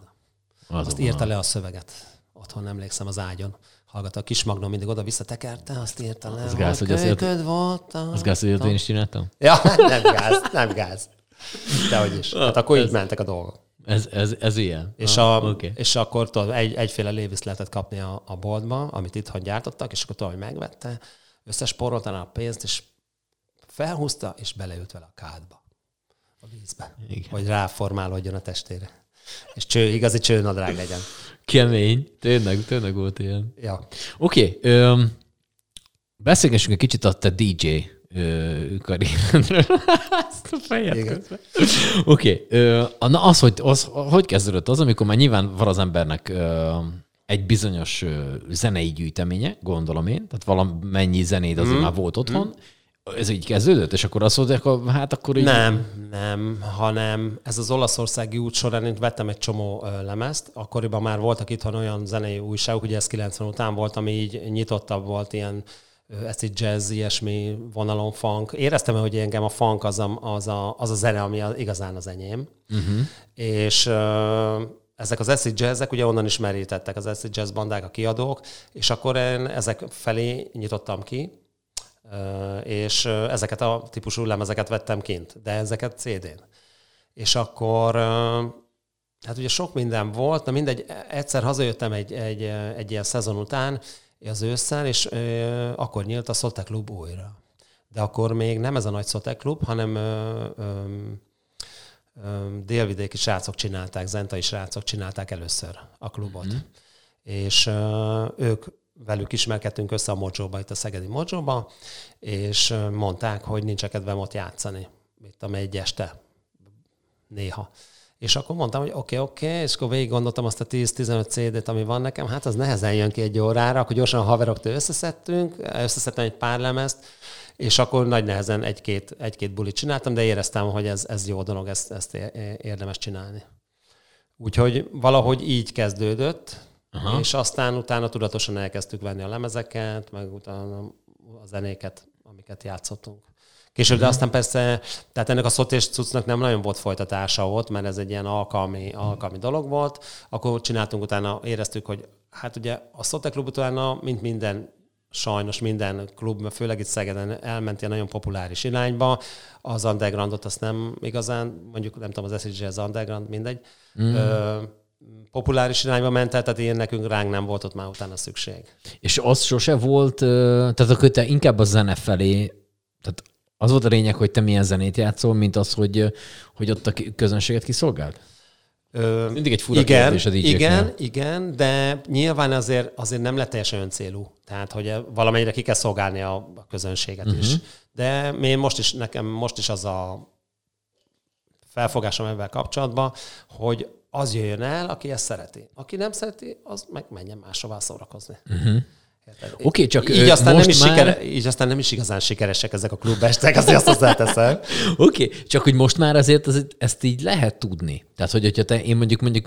Az azt írta le a szöveget. Otthon emlékszem az ágyon. Hallgatta a kis magnum, mindig oda-vissza tekerte, azt írta le. Az gáz, hogy azért, volt. Az gáz, hogy én is csináltam? Ja, nem gáz, nem gáz. Dehogy is. Hát akkor ez, így mentek a dolgok. Ez, ez, ez ilyen. És, ah, a, okay. és akkor tudod, egy, egyféle léviszt lehetett kapni a, a boltba, amit itthon gyártottak, és akkor hogy megvette, összesporolta a pénzt, és felhúzta, és beleült vele a kádba a vízbe, Igen. hogy ráformálódjon a testére. És cső, igazi csőnadrág legyen. Kemény. Tényleg, tényleg volt ilyen. Ja. Oké. Okay, beszélgessünk egy kicsit a te DJ karrieredről. Ezt a fejed Oké. Okay. Na az, hogy, az, hogy kezdődött az, amikor már nyilván van az embernek egy bizonyos zenei gyűjteménye, gondolom én, tehát valamennyi zenéd azért mm. már volt otthon, mm ez így kezdődött, és akkor azt mondják, hát akkor így... Nem, nem, hanem ez az olaszországi út során én vettem egy csomó lemezt, akkoriban már voltak itthon olyan zenei újságok, ugye ez 90 után volt, ami így nyitottabb volt, ilyen ezt így jazz, ilyesmi vonalon funk. Éreztem, hogy engem a funk az a, az a, az a zene, ami igazán az enyém. Uh-huh. És ezek az acid jazzek ugye onnan is merítettek az acid jazz bandák, a kiadók, és akkor én ezek felé nyitottam ki, és ezeket a típusú lemezeket vettem kint, de ezeket CD-n. És akkor hát ugye sok minden volt, na mindegy, egyszer hazajöttem egy, egy, egy ilyen szezon után, az ősszel, és akkor nyílt a Szote Klub újra. De akkor még nem ez a nagy Szote Klub, hanem délvidéki srácok csinálták, zentai srácok csinálták először a klubot. Mm. És ők velük ismerkedtünk össze a Mojóba, itt a Szegedi Mojóba, és mondták, hogy nincs kedvem ott játszani, itt a egy este, néha. És akkor mondtam, hogy oké, okay, oké, okay, és akkor végig gondoltam azt a 10-15 CD-t, ami van nekem, hát az nehezen jön ki egy órára, akkor gyorsan a haveroktól összeszedtünk, összeszedtem egy pár lemezt, és akkor nagy nehezen egy-két, egy-két bulit csináltam, de éreztem, hogy ez, ez jó dolog, ezt, ezt érdemes csinálni. Úgyhogy valahogy így kezdődött, Aha. és aztán utána tudatosan elkezdtük venni a lemezeket, meg utána a zenéket, amiket játszottunk. Később, de mhm. aztán persze, tehát ennek a szotés cuccnak nem nagyon volt folytatása ott, mert ez egy ilyen alkalmi, alkalmi dolog volt. Akkor csináltunk utána, éreztük, hogy hát ugye a Szote klub utána, mint minden sajnos minden klub, főleg itt Szegeden elment ilyen nagyon populáris irányba. Az undergroundot azt nem igazán, mondjuk nem tudom, az SSG az underground, mindegy. Mm. Ö, populáris irányba ment el, tehát én nekünk ránk nem volt ott már utána szükség. És az sose volt, tehát akkor te inkább a zene felé, tehát az volt a lényeg, hogy te milyen zenét játszol, mint az, hogy, hogy ott a közönséget kiszolgáld? Ö, Mindig egy fura igen, kérdés a dj Igen, igen, de nyilván azért, azért nem lett teljesen öncélú. Tehát, hogy valamennyire ki kell szolgálni a, a közönséget uh-huh. is. Mhm. De én most is, nekem most is az a felfogásom ebben kapcsolatban, hogy az jöjjön el, aki ezt szereti. Aki nem szereti, az meg menjen máshová szórakozni. Uh-huh. Oké, okay, csak így aztán, most nem is már... sikere, így aztán nem is igazán sikeresek ezek a klubestek, azért azt hozzáteszem. Oké, okay, csak hogy most már azért az, ezt így lehet tudni. Tehát, hogy hogyha te, én mondjuk mondjuk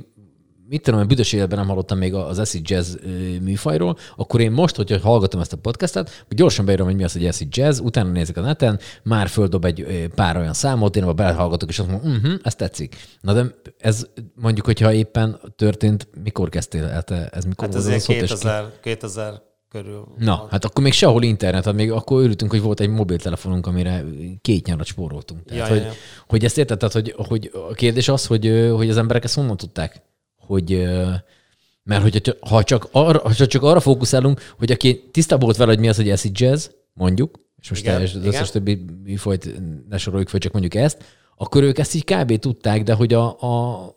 mit tudom, büdös életben nem hallottam még az acid jazz műfajról, akkor én most, hogyha hallgatom ezt a podcastet, gyorsan beírom, hogy mi az, hogy acid jazz, utána nézek a neten, már földob egy pár olyan számot, én abban belehallgatok, és azt mondom, uh-huh, ez tetszik. Na de ez mondjuk, hogyha éppen történt, mikor kezdtél el te? Ez mikor hát ez az 2000, 2000 körül. Na, van. hát akkor még sehol internet, hát még akkor örültünk, hogy volt egy mobiltelefonunk, amire két nyarat spóroltunk. Tehát, ja, hogy, ja. hogy ezt érted, tehát, hogy, hogy a kérdés az, hogy, hogy az emberek ezt honnan tudták, hogy mert hogy ha csak arra, ha csak arra fókuszálunk, hogy aki tisztában volt vele, hogy mi az, hogy acid jazz, mondjuk, és most igen, az összes többi műfajt ne soroljuk fel, csak mondjuk ezt, akkor ők ezt így kb. tudták, de hogy a, a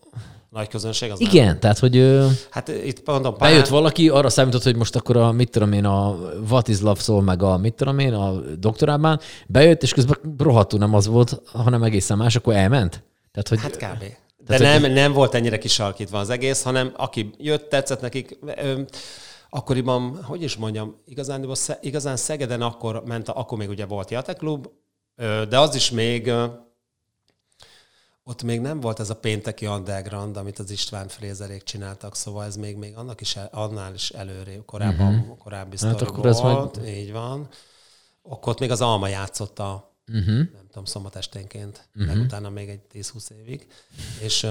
nagy közönség az Igen, nem. tehát hogy hát itt mondom, pár... bejött valaki, arra számított, hogy most akkor a, mit tudom én, a What is Love szól, meg a mit tudom én, a doktorában, bejött, és közben rohadtul nem az volt, hanem egészen más, akkor elment. Tehát, hogy, hát kb. De tehát, nem, hogy... nem volt ennyire kisarkítva az egész, hanem aki jött, tetszett nekik, ö, akkoriban, hogy is mondjam, igazán, igazán Szegeden akkor ment, akkor még ugye volt Jateklub, de az is még ott még nem volt ez a pénteki underground, amit az István Frézerék csináltak, szóval ez még, még annak is, annál is előrébb, korábban, uh-huh. korábbi hát akkor volt, majd... így van. Ott még az Alma játszotta, uh-huh. nem tudom, szombat esténként, uh-huh. meg utána még egy 10-20 évig. És,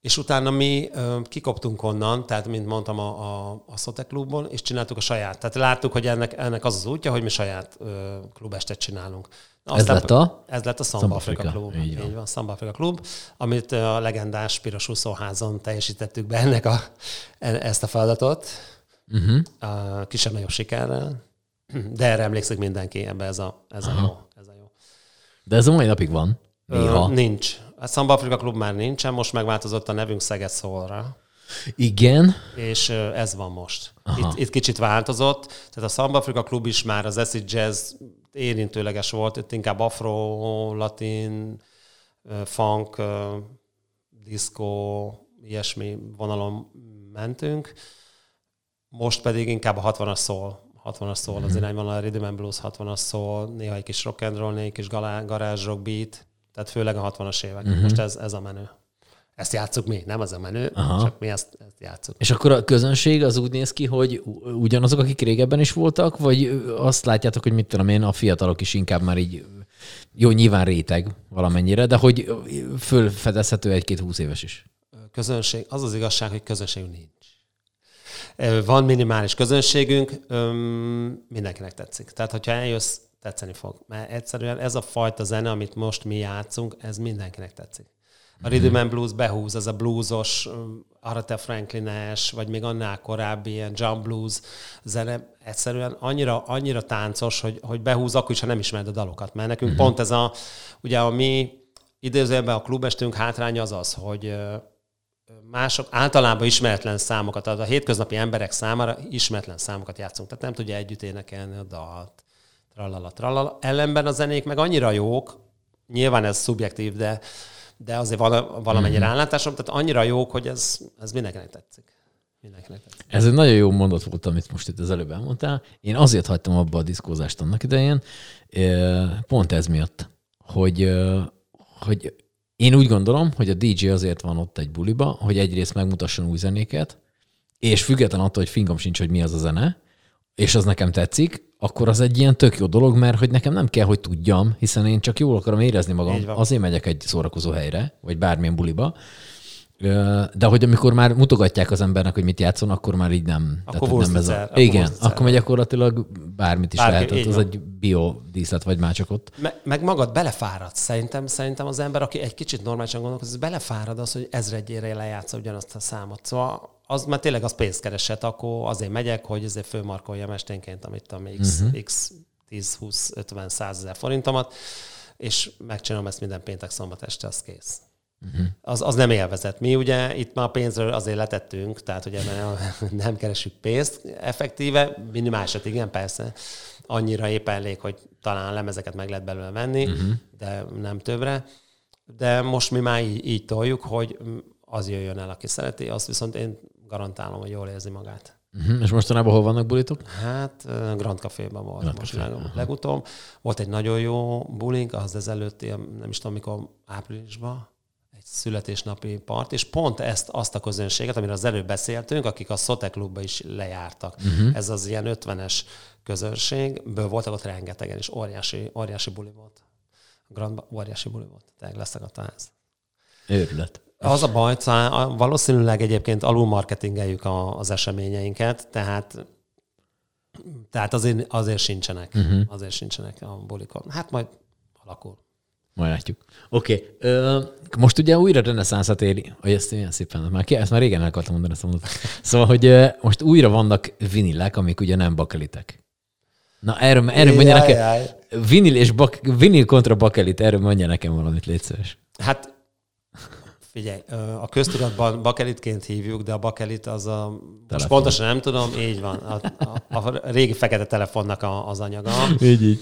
és utána mi kikoptunk onnan, tehát mint mondtam a, a, a Szote klubban, és csináltuk a saját. Tehát láttuk, hogy ennek, ennek az az útja, hogy mi saját klubestet csinálunk. Ez lett a? Ez lett a Samba Afrika Klub. Így van. Így van, Samba Afrika Klub, amit a legendás Piros úszóházon teljesítettük be ennek a, ezt a feladatot. Uh-huh. A kisebb-nagyobb sikerrel. De erre emlékszik mindenki, ebbe ez a, ez a jó. Ez a jó. De ez a mai napig van? Néha. Ö, nincs. A Samba Afrika Klub már nincsen, most megváltozott a nevünk Szeged Szólra. Igen. És ez van most. Itt, itt kicsit változott. Tehát a Samba Afrika Klub is már az acid jazz érintőleges volt, itt inkább afro, latin, funk, diszkó, ilyesmi vonalon mentünk. Most pedig inkább a 60-as szól. 60-as szól mm-hmm. az mhm. irányban, a Rhythm and Blues 60-as szól, néha egy kis rock and roll, néha egy kis garázs rock beat, tehát főleg a 60-as évek. Mm-hmm. Most ez, ez a menő. Ezt játszuk mi, nem az a menő, Aha. csak mi ezt, ezt játszuk. És akkor a közönség az úgy néz ki, hogy ugyanazok, akik régebben is voltak, vagy azt látjátok, hogy mit tudom én, a fiatalok is inkább már így Jó, nyilván réteg valamennyire, de hogy fölfedezhető egy-két húsz éves is. Közönség, az az igazság, hogy közönségünk nincs. Van minimális közönségünk, mindenkinek tetszik. Tehát, hogyha eljössz, tetszeni fog. Mert egyszerűen ez a fajta zene, amit most mi játszunk, ez mindenkinek tetszik. A Rhythm and Blues behúz, ez a bluesos, Aretha Franklin-es, vagy még annál korábbi ilyen jump blues zene, egyszerűen annyira, annyira táncos, hogy, hogy behúz akkor is, ha nem ismered a dalokat. Mert nekünk uh-huh. pont ez a, ugye a mi idézőjelben a klubestünk hátránya az az, hogy mások általában ismeretlen számokat, tehát a hétköznapi emberek számára ismeretlen számokat játszunk, tehát nem tudja együtt énekelni a dalt, tralala, tralala. Ellenben a zenék meg annyira jók, nyilván ez szubjektív, de, de azért vala, valamennyire mm-hmm. állátásom, tehát annyira jók, hogy ez, ez mindenkinek tetszik. Mindenkinek tetszik. Ez egy nagyon jó mondat volt, amit most itt az előbb elmondtál. Én azért hagytam abba a diszkózást annak idején, pont ez miatt, hogy, hogy én úgy gondolom, hogy a DJ azért van ott egy buliba, hogy egyrészt megmutasson új zenéket, és független attól, hogy fingom sincs, hogy mi az a zene, és az nekem tetszik, akkor az egy ilyen tök jó dolog, mert hogy nekem nem kell, hogy tudjam, hiszen én csak jól akarom érezni magam, azért megyek egy szórakozó helyre, vagy bármilyen buliba, de hogy amikor már mutogatják az embernek, hogy mit játszon, akkor már így nem. Akkor Tehát, nem ez a... akkor Igen, akkor megy gyakorlatilag bármit is Bárki, lehet. Az egy biodíszlet vagy már csak ott. Me- meg magad belefáradsz. Szerintem, szerintem az ember, aki egy kicsit normálisan gondolkozik, az belefárad az, hogy ezredjére lejátsza ugyanazt a számot. Szóval az már tényleg az pénzkereset, akkor azért megyek, hogy ezért fölmarkoljam esténként, amit a X, uh-huh. X 10, 20, 50, 100 ezer forintomat, és megcsinálom ezt minden péntek, szombat este, az kész. Uh-huh. Az, az nem élvezet. Mi ugye itt már a pénzről azért letettünk, tehát ugye nem, keresünk pénzt effektíve, minimálisat igen, persze. Annyira éppen elég, hogy talán lemezeket meg lehet belőle venni, uh-huh. de nem többre. De most mi már így, így toljuk, hogy az jöjjön el, aki szereti, azt viszont én garantálom, hogy jól érzi magát. Uh-huh. És mostanában hol vannak bulitok? Hát Grand Café-ben volt Grand most Café. legutóbb. Volt egy nagyon jó bulink, az ezelőtt, nem is tudom, mikor áprilisban, egy születésnapi part, és pont ezt, azt a közönséget, amiről az előbb beszéltünk, akik a Szote klubba is lejártak. Uh-huh. Ez az ilyen 50-es közönségből voltak ott rengetegen, és óriási, óriási buli volt. Grand, óriási buli volt. Tehát leszakadt a ház. Őrület. Az a baj, valószínűleg egyébként alul marketingeljük az eseményeinket, tehát tehát azért, azért sincsenek. Uh-huh. Azért sincsenek a bulikon. Hát majd alakul. Majd látjuk. Oké. Okay. most ugye újra reneszánszat éri, hogy ezt milyen szépen, már, ezt már régen el akartam mondani ezt a mondatot. Szóval, hogy most újra vannak vinilek, amik ugye nem bakelitek. Na, erről, erről mondja nekem, vinil, és bak, vinil kontra bakelit, erről mondja nekem valamit, légy szíves. Hát Figyelj, a köztudatban bakelitként hívjuk, de a bakelit az a... Telefon. Most pontosan nem tudom, így van. A, a, a régi fekete telefonnak a, az anyaga. Így, így.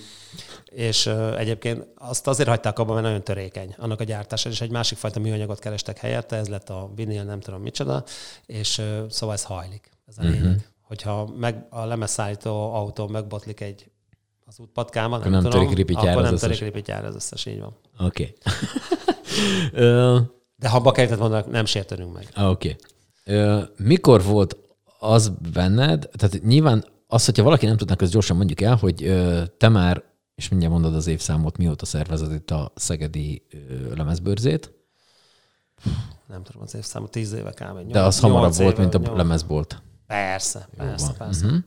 És uh, egyébként azt azért hagyták abban, mert nagyon törékeny annak a gyártása, és egy másik fajta műanyagot kerestek helyette, ez lett a vinil, nem tudom micsoda, és uh, szóval ez hajlik. Ez a lényeg. Uh-huh. Hogyha meg, a lemezszállító autó megbotlik egy az útpatkában, nem, nem tudom, törik akkor nem törik ripityár az összes, így van. Oké. Okay. De ha bakeltet mondanak, nem sértődünk meg. Oké. Okay. Mikor volt az benned, tehát nyilván az, hogyha valaki nem tudnak, az gyorsan mondjuk el, hogy te már, és mindjárt mondod az évszámot, mióta szervezed itt a Szegedi lemezbőrzét. Nem tudom az évszámot, tíz éve kb. De az hamarabb volt, mint a nyolc. lemezbolt. Persze, persze, persze. Uh-huh.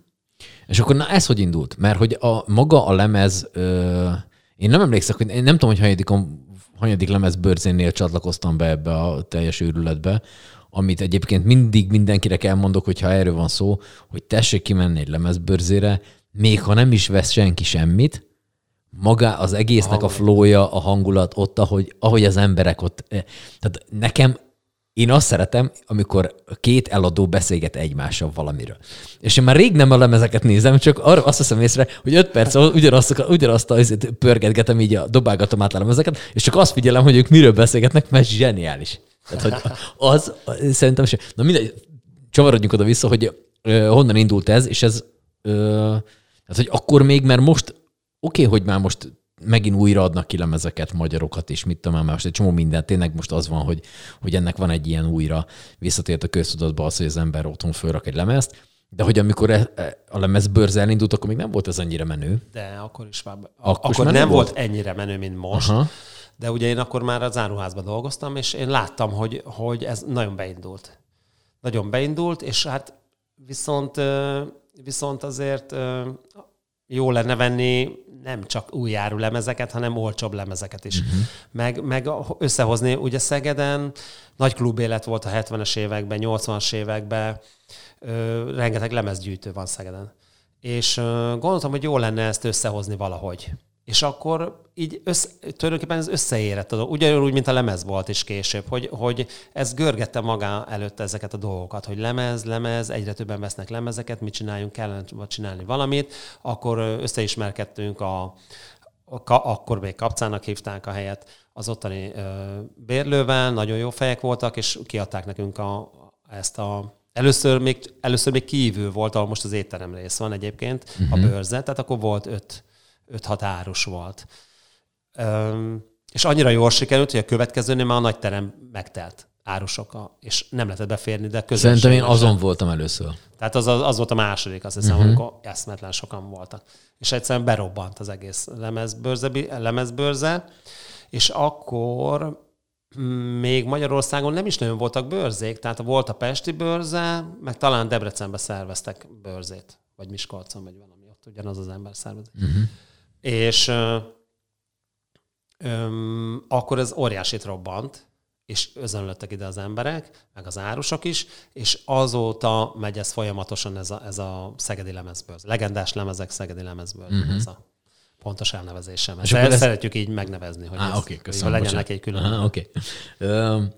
És akkor na ez hogy indult? Mert hogy a maga a lemez, ö, én nem emlékszek, hogy én nem tudom, hogy hanyadikon hanyadik lemez bőrzénnél csatlakoztam be ebbe a teljes őrületbe, amit egyébként mindig mindenkinek elmondok, hogyha erről van szó, hogy tessék kimenni egy lemezbőrzére, még ha nem is vesz senki semmit, maga az egésznek a flója, a hangulat ott, ahogy, ahogy az emberek ott. Eh, tehát nekem én azt szeretem, amikor két eladó beszélget egymással valamiről. És én már rég nem a lemezeket nézem, csak arra azt veszem észre, hogy öt perc ugyanazt, ugyanazt a, pörgetgetem, így a dobálgatom át a lemezeket, és csak azt figyelem, hogy ők miről beszélgetnek, mert zseniális. Tehát, hogy az, szerintem sem. Na mindegy, csavarodjunk oda-vissza, hogy ö, honnan indult ez, és ez, ö, hát, hogy akkor még, mert most oké, okay, hogy már most megint újra adnak ki lemezeket, magyarokat is, mit tudom, mert most egy csomó minden, tényleg most az van, hogy, hogy ennek van egy ilyen újra visszatért a köztudatba az, hogy az ember otthon fölrak egy lemezt, De hogy amikor e- e- a lemezbőrze elindult, akkor még nem volt ez annyira menő. De akkor is már... Akkor Akkor, nem volt? volt ennyire menő, mint most. Aha. De ugye én akkor már az áruházban dolgoztam, és én láttam, hogy, hogy ez nagyon beindult. Nagyon beindult, és hát viszont, viszont azért jó lenne venni nem csak új áru lemezeket, hanem olcsóbb lemezeket is. Uh-huh. Meg, meg összehozni, ugye Szegeden nagy klubélet volt a 70-es években, 80-as években, ö, rengeteg lemezgyűjtő van Szegeden. És ö, gondoltam, hogy jó lenne ezt összehozni valahogy. És akkor így össze, tulajdonképpen ez összeérett, tudod, ugyanúgy, mint a lemez volt is később, hogy, hogy ez görgette maga előtt ezeket a dolgokat, hogy lemez, lemez, egyre többen vesznek lemezeket, mit csináljunk, kellene csinálni valamit, akkor összeismerkedtünk a, a akkor még kapcának hívták a helyet az ottani ö, bérlővel, nagyon jó fejek voltak, és kiadták nekünk a, ezt a Először még, először még kívül volt, ahol most az étterem rész van egyébként, uh-huh. a bőrze, tehát akkor volt öt, 5-6 árus volt. Öm, és annyira jól sikerült, hogy a következőnél már a nagy terem megtelt árusokkal, és nem lehetett beférni, de közönség. Szerintem én azon voltam először. Tehát az, az, volt a második, azt hiszem, uh-huh. amikor eszmetlen sokan voltak. És egyszerűen berobbant az egész lemezbőrze, lemezbőrze és akkor mm, még Magyarországon nem is nagyon voltak bőrzék, tehát volt a Pesti bőrze, meg talán Debrecenbe szerveztek bőrzét, vagy Miskolcon, vagy valami ott ugyanaz az ember szervez. Uh-huh. És ö, öm, akkor ez óriásit robbant, és özönlöttek ide az emberek, meg az árusok is, és azóta megy ez folyamatosan ez a, ez a szegedi lemezből. Legendás lemezek szegedi lemezből. Uh-huh. Ez a pontos elnevezésem. Ezt ez- szeretjük így megnevezni, hogy, Á, ez, hogy köszönöm. legyen bocsánat. neki egy külön. Oké. Öm,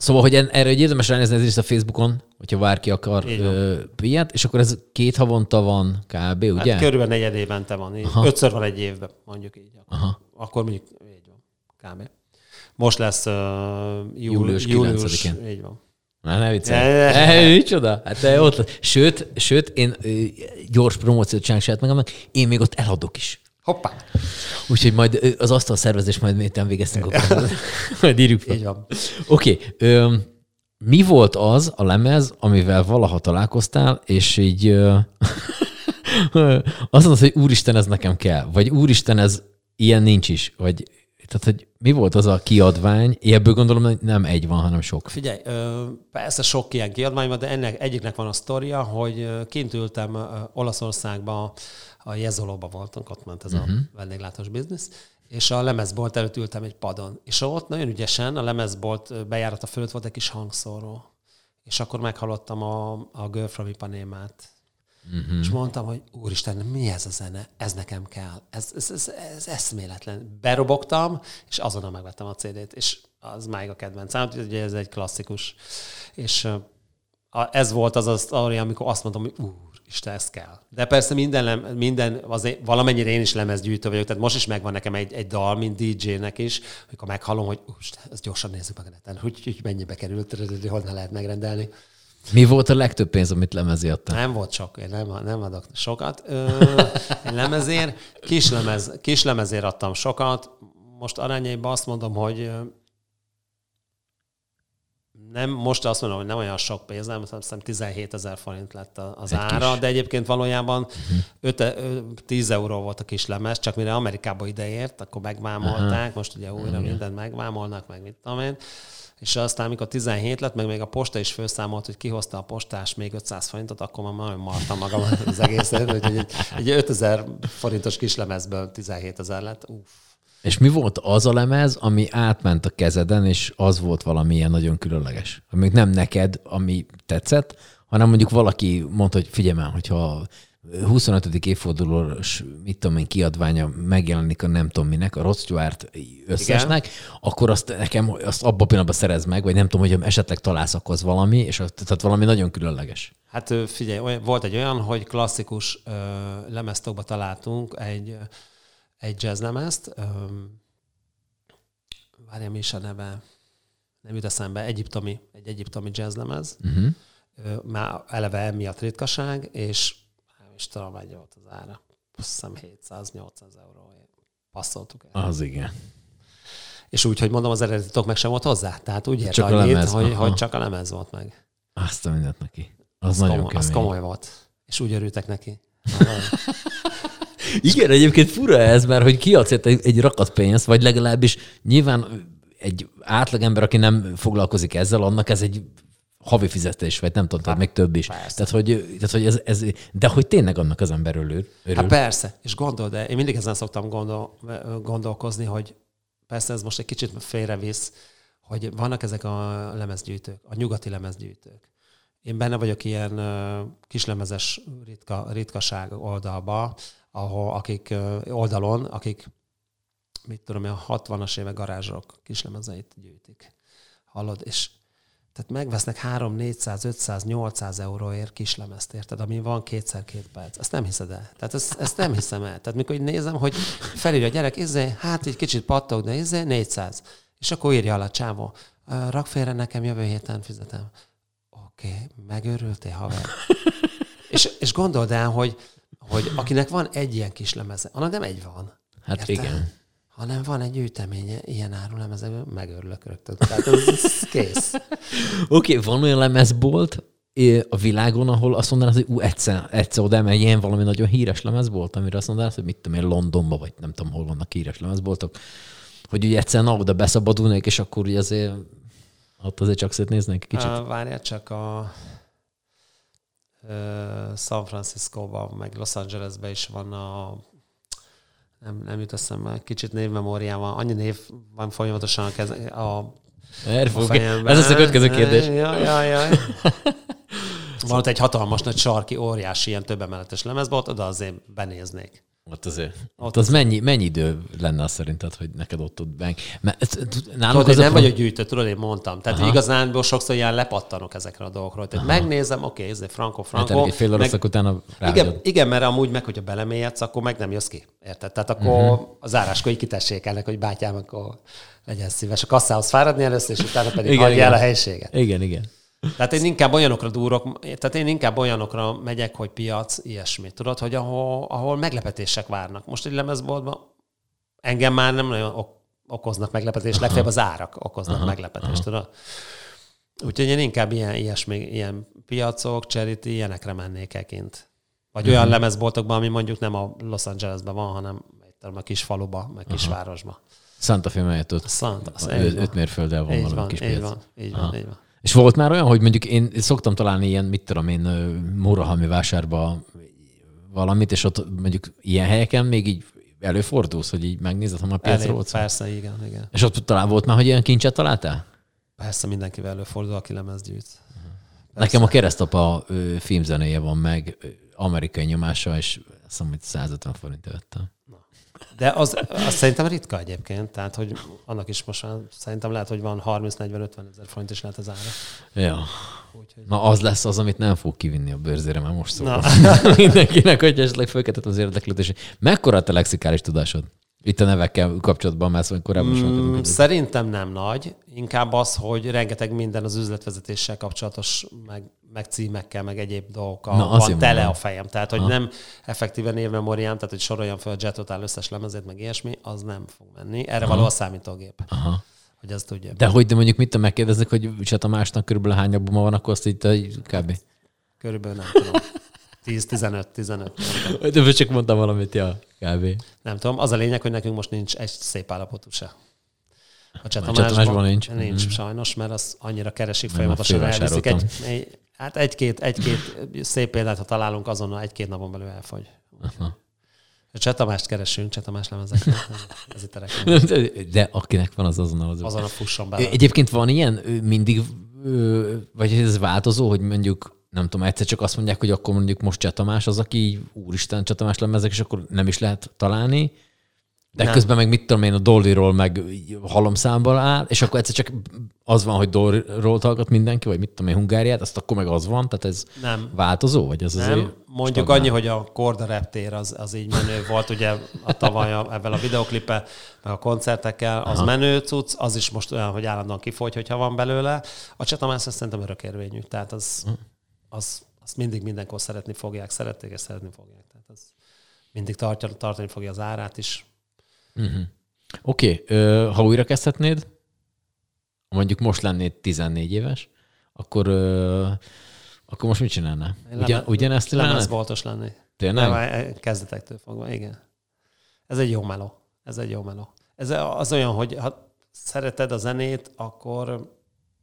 Szóval, hogy erre hogy érdemes ránézni ez a Facebookon, hogyha bárki akar ö, ilyet, és akkor ez két havonta van kb., ugye? Hát körülbelül negyed évente van. Így. Aha. Ötször van egy évben, mondjuk így. Akkor, Aha. akkor mondjuk így van. Kb. Most lesz uh, júl, Július július, 9-én. Így van. Na, ne viccelj. Ne, micsoda? Hát te ott. Sőt, sőt, én gyors promóciót csinálok saját magamnak, én még ott eladok is. Hoppá! Úgyhogy majd az asztal szervezés majd miután végeztünk, akkor majd írjuk fel. Így van. Oké. Okay. Mi volt az a lemez, amivel valaha találkoztál, és így ö, azt mondod, hogy úristen, ez nekem kell, vagy úristen, ez ilyen nincs is, vagy tehát, hogy mi volt az a kiadvány? Ebből gondolom, hogy nem egy van, hanem sok. Figyelj, persze sok ilyen kiadvány van, de ennek egyiknek van a sztoria, hogy kint ültem ö, Olaszországba, a Jezolóba voltunk, ott ment ez uh-huh. a vendéglátós biznisz, és a lemezbolt előtt ültem egy padon. És ott nagyon ügyesen a lemezbolt bejárata fölött volt egy kis hangszóró. És akkor meghallottam a, a Girl from Ipanémát. Uh-huh. És mondtam, hogy úristen, mi ez a zene? Ez nekem kell. Ez, ez, ez, ez eszméletlen. Berobogtam, és azonnal megvettem a CD-t, és az máig a kedvencem. Ugye ez egy klasszikus. És a, ez volt az a sztori, amikor azt mondtam, hogy úristen, ez kell. De persze minden, minden azért valamennyire én is lemezgyűjtő vagyok, tehát most is megvan nekem egy, egy dal, mint DJ-nek is, amikor meghallom, hogy úristen, ezt gyorsan nézzük meg a neten, hogy, hogy mennyibe került, honnan lehet megrendelni. Mi volt a legtöbb pénz, amit lemezi adta? Nem volt sok, én nem, nem adok sokat. Ö, én lemezért, kis, lemez, kis lemezért adtam sokat. Most arányaiban azt mondom, hogy nem, most azt mondom, hogy nem olyan sok pénz, nem, hiszem 17 ezer forint lett az Egy ára, kis. De egyébként valójában uh-huh. 5, 10 euró volt a kis lemez, csak mire Amerikába ideért, akkor megvámolták, most ugye újra mindent megvámolnak, meg mit tudom én. És aztán, amikor 17 lett, meg még a posta is felszámolt, hogy kihozta a postás még 500 forintot, akkor már nagyon martam magam az egészet, hogy egy, egy 5000 forintos kislemezből 17 ezer lett. Uff. És mi volt az a lemez, ami átment a kezeden, és az volt valami ilyen nagyon különleges? Még nem neked, ami tetszett, hanem mondjuk valaki mondta, hogy figyelj már, hogyha 25. évfordulós, mit tudom én, kiadványa megjelenik a nem tudom minek, a Rod Stewart összesnek, Igen. akkor azt nekem azt abban a pillanatban szerez meg, vagy nem tudom, hogy esetleg találsz akkor az valami, és az, tehát valami nagyon különleges. Hát figyelj, volt egy olyan, hogy klasszikus ö, lemeztokba találtunk egy, egy jazzlemezt, várjam is a neve, nem jut eszembe, egyiptomi, egy egyiptomi jazzlemez. Uh-huh. Ö, már eleve emiatt ritkaság, és nem is tudom, mennyi volt az ára. Azt hiszem 700-800 euró. Passzoltuk el. Az igen. És úgy, hogy mondom, az eredeti tok meg sem volt hozzá. Tehát úgy ért Csak a annyit, lemez, hogy, aha. hogy csak a lemez volt meg. Azt a mindent neki. Az, Az, nagyon komoly, kemény. az komoly volt. és úgy örültek neki. Igen, egyébként fura ez, mert hogy kiadsz egy, rakat pénzt, vagy legalábbis nyilván egy átlagember, aki nem foglalkozik ezzel, annak ez egy havi fizetés, vagy nem tudom, tehát még több is. persze. Tehát, hogy, tehát, hogy ez, ez, de hogy tényleg annak az ember örül. örül. Hát persze, és gondol, de én mindig ezen szoktam gondol, gondolkozni, hogy persze ez most egy kicsit félrevisz, hogy vannak ezek a lemezgyűjtők, a nyugati lemezgyűjtők. Én benne vagyok ilyen kislemezes ritka, ritkaság oldalba, ahol akik oldalon, akik mit tudom, én, a 60-as évek garázsok kislemezeit gyűjtik. Hallod? És tehát megvesznek 3, 400, 500, 800 euróért kislemezt, érted? Ami van kétszer két perc. Ezt nem hiszed el. Tehát ezt, ezt nem hiszem el. Tehát mikor így nézem, hogy felírja a gyerek, izé, hát egy kicsit pattog, de izé, 400. És akkor írja alá csávó, "Ö, rak félre nekem, jövő héten fizetem. Oké, okay, megőrültél, haver. és, és gondold el, hogy, hogy akinek van egy ilyen kis lemeze, annak nem egy van. Hát Érted? igen. Hanem van egy gyűjteménye, ilyen áru lemezekből, megörülök rögtön. Tehát ez, ez kész. Oké, okay, van olyan lemezbolt a világon, ahol azt mondanád, hogy ú, egyszer, egyszer oda mert ilyen valami nagyon híres lemezbolt, amire azt mondanád, hogy mit tudom én, Londonban, vagy nem tudom, hol vannak híres lemezboltok, hogy ugye egyszerűen oda beszabadulnék, és akkor ugye azért ott azért csak szétnéznék kicsit. Várjál csak a San Francisco-ban, meg Los Angelesben is van a nem, nem jut eszembe, kicsit névmemóriában, annyi név van folyamatosan a, keze, a, Erre a fejemben. Ez lesz a következő kérdés. Jaj, jaj, jaj. Van ott egy hatalmas nagy sarki, óriási, ilyen több emeletes lemezbolt, oda azért benéznék. Ott azért. Ott Ott az mennyi, mennyi idő lenne az szerinted, hogy neked ott? Mert ez, nálunk Tudod, nem vagyok gyűjtő, tudod, én mondtam. Tehát Aha. igazán sokszor ilyen lepattanok ezekre a dolgokról. Tehát megnézem, oké, ez egy franco, Hát franco. egy fél meg- utána igen, ráadod. igen, mert amúgy meg, hogyha belemélyedsz, akkor meg nem jössz ki. Érted? Tehát akkor Mhm. uh-huh. az áráskor így kitessék ennek, hogy bátyám, akkor legyen szíves a kasszához fáradni először, és utána pedig Igen, hagyja igen. el a helységet. Igen, igen. Tehát én inkább olyanokra durok, tehát én inkább olyanokra megyek, hogy piac, ilyesmi. Tudod, hogy ahol, ahol meglepetések várnak. Most egy lemezboltban engem már nem nagyon ok- okoznak meglepetést, legfeljebb az árak okoznak Aha, meglepetést, tudod? Úgyhogy én inkább ilyen, ilyesmi, ilyen piacok, charity, ilyenekre mennék el kint. Vagy Mhm. olyan lemezboltokban, ami mondjuk nem a Los Angelesben van, hanem egy a kis faluba, meg kisvárosba. Santa Fe mellett ott Szant, az öt, így mérfölddel van Így valami kis így piac. van, így Aha. van, így van. És volt már olyan, hogy mondjuk én szoktam találni ilyen, mit tudom én, ö, Murahalmi vásárba valamit, és ott mondjuk ilyen helyeken még így előfordulsz, hogy így megnézed, ha már szó. persze, igen, igen. És ott talán volt már, hogy ilyen kincset találtál? Persze mindenkivel előfordul, aki lemez gyűjt. Nekem a keresztapa filmzenéje van meg, amerikai nyomása, és azt hiszem, hogy 150 forint vettem. De az, az szerintem ritka egyébként, tehát hogy annak is most már szerintem lehet, hogy van 30-40-50 ezer forint is lehet az ára. Ja. Úgyhogy... Na az lesz az, amit nem fog kivinni a bőrzére, már most szól. Na. Mindenkinek, hogy esetleg fölkeltett az érdeklődés. Mekkora a te lexikális tudásod? Itt a nevekkel kapcsolatban, mert szóval korábban is Mm, szerintem nem nagy, inkább az, hogy rengeteg minden az üzletvezetéssel kapcsolatos, meg, meg címekkel, meg egyéb dolgokkal Na, van tele mondom. a fejem. Tehát, hogy Aha. nem effektíven névmemóriám, tehát, hogy soroljam fel a Jetotál összes lemezét, meg ilyesmi, az nem fog menni. Erre Aha. való a számítógép, Aha. hogy ezt tudja. De hogy de mondjuk mit tudom, megkérdeznek, hogy Cseh Tamásnak körülbelül hány albuma van, akkor azt így kb. Körülbelül nem tudom. 10-15, 15. De csak mondtam valamit, ja, kb. Nem tudom. Az a lényeg, hogy nekünk most nincs egy szép állapotú se. A Cseh Tamásban nincs. Nincs Mhm. sajnos, mert az annyira keresik folyamatosan, elviszik egy, egy, hát egy-két, egy-két szép példát, ha találunk, azonnal egy-két napon belül elfogy. Aha. Cseh Tamást keresünk, Cseh Tamás lemezek. Ez itt a. De, de akinek van, az azonnal az. Azon a fusson bele. Egyébként van ilyen mindig, vagy ez változó, hogy mondjuk nem tudom, egyszer csak azt mondják, hogy akkor mondjuk most Cseh Tamás az, aki úristen Cseh Tamás lemezek, és akkor nem is lehet találni, de Nem. közben meg mit tudom én, a Dollyról meg halomszámban áll, és akkor egyszer csak az van, hogy Dollyról hallgat mindenki, vagy mit tudom én, Hungáriát, azt akkor meg az van, tehát ez Nem. változó, vagy az azért Nem, mondjuk stagnál? annyi, hogy a Korda reptér az, az így menő volt, ugye a tavaly a, ebben a videoklippel, meg a koncertekkel, az Aha. menő cucc, az is most olyan, hogy állandóan kifogy, hogyha van belőle. A Csetamász az szerintem örökérvényű, tehát az, Hm. Az, az mindig mindenkor szeretni fogják, szerették és szeretni fogják. Tehát az mindig tartja, tartani fogja az árát is. Uh-huh. Oké, okay. ha újra kezdhetnéd, mondjuk most lennéd 14 éves, akkor ö, Akkor most mit csinálnál? Ugyan, leme- ugyanezt csinálnád? Lemezboltos lenni. Tényleg? Nem, kezdetektől fogva, igen. Ez egy jó meló. Ez egy jó meló. Ez az olyan, hogy ha szereted a zenét, akkor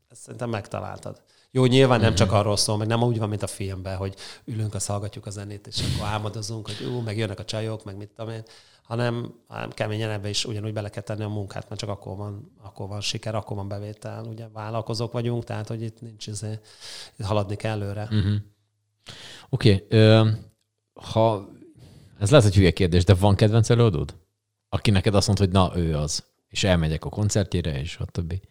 ezt szerintem megtaláltad. Jó, nyilván nem csak arról szól, meg nem úgy van, mint a filmben, hogy ülünk, azt hallgatjuk a zenét, és akkor álmodozunk, hogy ú, meg jönnek a csajok, meg mit tudom én, hanem, hanem keményen ebbe is ugyanúgy bele kell tenni a munkát, mert csak akkor van, akkor van siker, akkor van bevétel. Ugye vállalkozók vagyunk, tehát hogy itt nincs izé, itt haladni kell előre. Uh-huh. Oké, okay. ha ez lehet, hogy hülye kérdés, de van kedvenc előadód? Aki neked azt mondta, hogy na, ő az. És elmegyek a koncertjére, és a többi.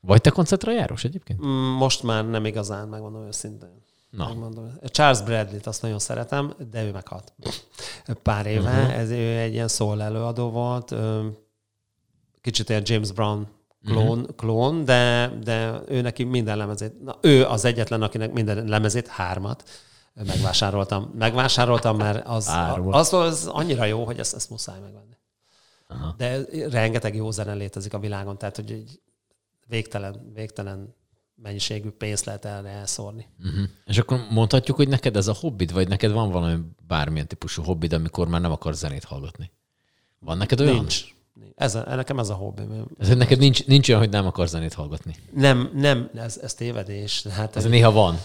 Vagy te koncertre járós egyébként? Mm, Most már nem igazán, megmondom őszintén. Na. Megmondom. Charles Bradley-t azt nagyon szeretem, de ő meghalt. Pár éve. Uh-huh. Ez ő egy ilyen szól előadó volt. Kicsit ilyen James Brown klón, uh-huh. klón de, de ő neki minden lemezét, na, ő az egyetlen, akinek minden lemezét, hármat megvásároltam. Megvásároltam, mert az, az, az annyira jó, hogy ezt, ezt muszáj megvenni. Aha. De rengeteg jó zene létezik a világon, tehát hogy egy végtelen, végtelen mennyiségű pénzt lehet erre elszórni. Uh-huh. És akkor mondhatjuk, hogy neked ez a hobbid, vagy neked van valami bármilyen típusú hobbid, amikor már nem akarsz zenét hallgatni? Van neked olyan? Nincs. Ez a, nekem ez a hobbi. Ez, neked nincs, nincs olyan, hogy nem akarsz zenét hallgatni. Nem, nem, ez, ez tévedés. Hát, Ez néha van.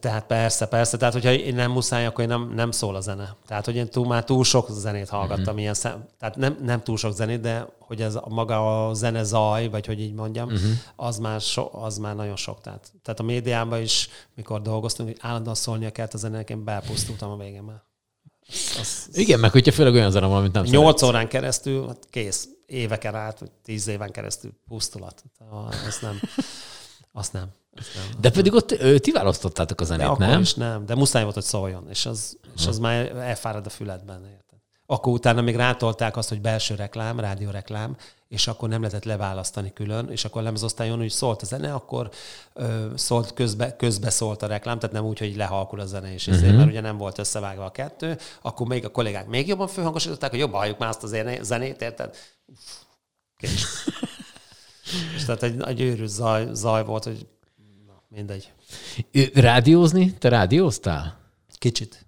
tehát persze, persze. Tehát, hogyha én nem muszáj, akkor én nem, nem szól a zene. Tehát, hogy én túl, már túl sok zenét hallgattam uh-huh. ilyen szem, Tehát nem, nem túl sok zenét, de hogy ez a, maga a zene zaj, vagy hogy így mondjam, uh-huh. az, már so, az már nagyon sok. Tehát, tehát a médiában is, mikor dolgoztunk, hogy állandóan szólnia kellett a zenének, én belpusztultam a végén már. Az, az, Igen, meg hogyha főleg olyan zene van, amit nem Nyolc órán keresztül, hát kész, éveken át, vagy tíz éven keresztül pusztulat. Azt nem. Azt nem. Azt nem. De pedig ott ö, ti választottátok a De zenét, akkor nem? is nem, de muszáj volt, hogy szóljon, és az, és az már elfárad a füledben. Akkor utána még rátolták azt, hogy belső reklám, rádióreklám, és akkor nem lehetett leválasztani külön, és akkor a lemezosztályon úgy szólt a zene, akkor ö, szólt közbe, közbe szólt a reklám, tehát nem úgy, hogy lehalkul a zene, és uh-huh. mert ugye nem volt összevágva a kettő, akkor még a kollégák még jobban főhangosították, hogy jobban halljuk már azt a zenét, érted? Uff, és tehát egy, egy őrült zaj, zaj volt, hogy na, mindegy. Rádiózni? Te rádióztál? Kicsit.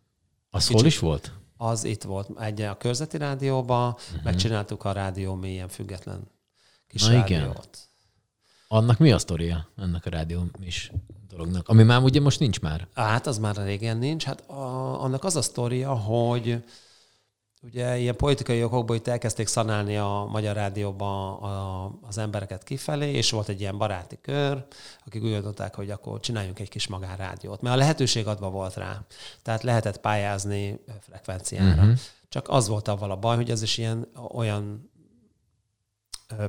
Az Kicsit. hol is volt? Az itt volt egy a körzeti rádióban, uh-huh. megcsináltuk a rádió mélyen független kis Na igen. rádiót. Annak mi a sztoria? Ennek a rádió is dolognak. Ami már ugye most nincs már. Hát az már régen nincs. Hát a, annak az a sztoria, hogy ugye ilyen politikai okokból itt elkezdték szanálni a Magyar Rádióban a, az embereket kifelé, és volt egy ilyen baráti kör, akik úgy gondolták, hogy akkor csináljunk egy kis magánrádiót. Mert a lehetőség adva volt rá. Tehát lehetett pályázni frekvenciára. Uh-huh. Csak az volt avval a baj, hogy ez is ilyen olyan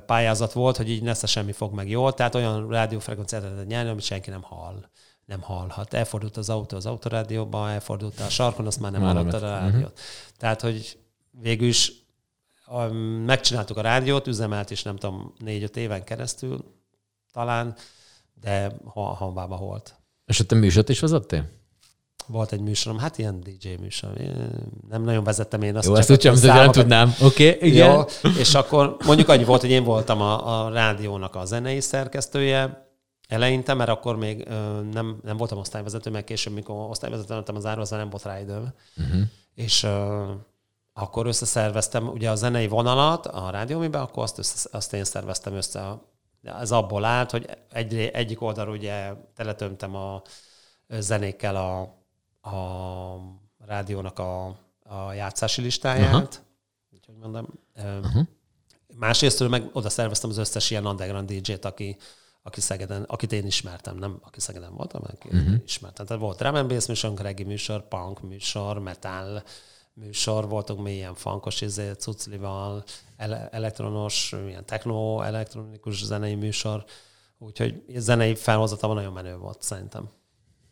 pályázat volt, hogy így nesze semmi fog meg jól, tehát olyan rádiófrekvenciát lehetett nyerni, amit senki nem hall. Nem hallhat. Elfordult az autó az autorádióba, elfordult a sarkon, azt már nem hallotta a rádiót. Uh-huh. Tehát, hogy végül is a, megcsináltuk a rádiót, üzemelt is nem tudom, négy-öt éven keresztül talán, de ha, hanvába volt. És ott te műsort is vezettél? Volt egy műsorom, hát ilyen DJ műsor. Nem nagyon vezettem én azt. Jó, csak ezt úgy sem, a hogy nem tudnám. Oké, okay, igen. jó, és akkor mondjuk annyi volt, hogy én voltam a, a rádiónak a zenei szerkesztője eleinte, mert akkor még nem, nem voltam osztályvezető, mert később, mikor osztályvezető lettem az árva, nem volt rá időm. Uh-huh. És ö, akkor összeszerveztem ugye a zenei vonalat a rádiómiben, akkor azt, össze, azt én szerveztem össze. Ez abból állt, hogy egy, egyik oldalról ugye teletömtem a zenékkel a, a rádiónak a, a játszási listáját. Aha. Úgyhogy mondom. Uh-huh. Másrésztről meg oda szerveztem az összes ilyen underground DJ-t, aki, aki Szegeden, akit én ismertem, nem aki Szegeden voltam, aki uh-huh. ismertem. Tehát volt drum and bass műsor, reggae műsor, punk műsor, metal műsor, voltunk még ilyen funkos izé, cuclival, ele- elektronos, ilyen techno, elektronikus zenei műsor. Úgyhogy zenei felhozatában nagyon menő volt szerintem.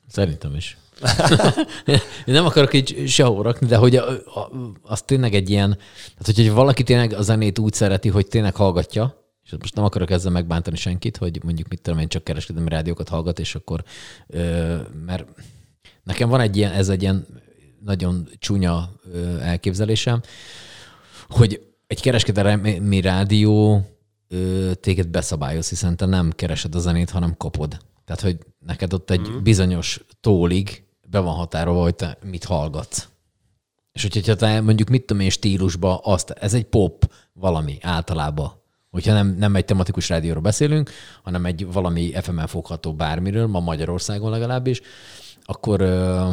Szerintem is. Én nem akarok így sehol rakni, de hogy a, a, az tényleg egy ilyen, tehát hogy valaki tényleg a zenét úgy szereti, hogy tényleg hallgatja, és most nem akarok ezzel megbántani senkit, hogy mondjuk mit tudom én, csak kereskedelmi rádiókat hallgat, és akkor, ö, mert nekem van egy ilyen, ez egy ilyen nagyon csúnya ö, elképzelésem, hogy egy kereskedelmi rádió ö, téged beszabályoz, hiszen te nem keresed a zenét, hanem kapod. Tehát, hogy neked ott egy mm. bizonyos tólig be van határolva, hogy te mit hallgatsz. És hogyha te mondjuk mit tudom én stílusba, azt, ez egy pop valami általában, hogyha nem, nem egy tematikus rádióról beszélünk, hanem egy valami FM-en fogható bármiről, ma Magyarországon legalábbis, akkor ö,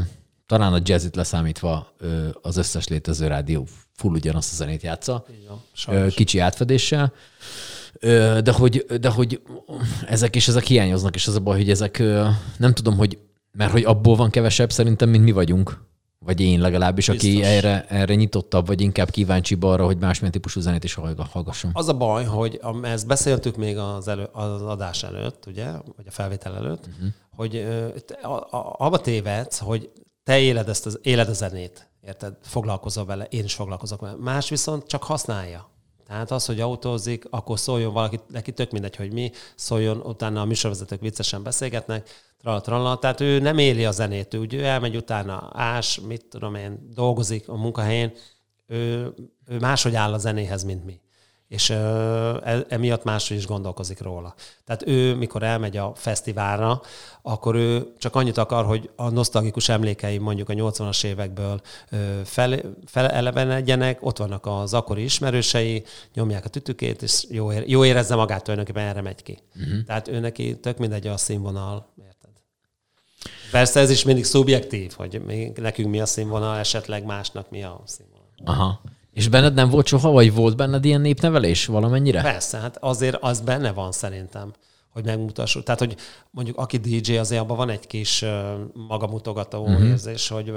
talán a jazzit leszámítva ö, az összes létező rádió full ugyanazt a zenét játsza, ö, kicsi átfedéssel, ö, de hogy, de hogy ezek és ezek hiányoznak, és az a baj, hogy ezek ö, nem tudom, hogy mert hogy abból van kevesebb szerintem, mint mi vagyunk. Vagy én legalábbis, Biztos. aki erre, erre nyitottabb, vagy inkább kíváncsi arra, hogy másmilyen típusú zenét is hallgasson. Az a baj, hogy ezt beszéltük még az, elő, az adás előtt, ugye, vagy a felvétel előtt, uh-huh. hogy abba tévedsz, hogy te éled ezt az, éled a zenét, érted? Foglalkozol vele, én is foglalkozok vele. Más viszont csak használja. Tehát az, hogy autózik, akkor szóljon valaki, neki tök mindegy, hogy mi, szóljon, utána a műsorvezetők viccesen beszélgetnek, tralla, tralla. Tehát ő nem éli a zenét, ő, ő elmegy utána, ás, mit tudom én, dolgozik a munkahelyén, ő, ő máshogy áll a zenéhez, mint mi és e, emiatt máshogy is gondolkozik róla. Tehát ő, mikor elmegy a fesztiválra, akkor ő csak annyit akar, hogy a nosztalgikus emlékei mondjuk a 80-as évekből fel, felelevenedjenek, ott vannak az akkori ismerősei, nyomják a tütükét, és jó, ér, jó érezze magát tulajdonképpen erre megy ki. Uh-huh. Tehát ő neki tök mindegy a színvonal, érted? Persze ez is mindig szubjektív, hogy még nekünk mi a színvonal, esetleg másnak mi a színvonal. Aha. És benned nem volt soha, vagy volt benned ilyen népnevelés valamennyire? Persze, hát azért az benne van szerintem, hogy megmutassuk. Tehát, hogy mondjuk aki DJ, azért abban van egy kis magamutogató uh-huh. érzés, hogy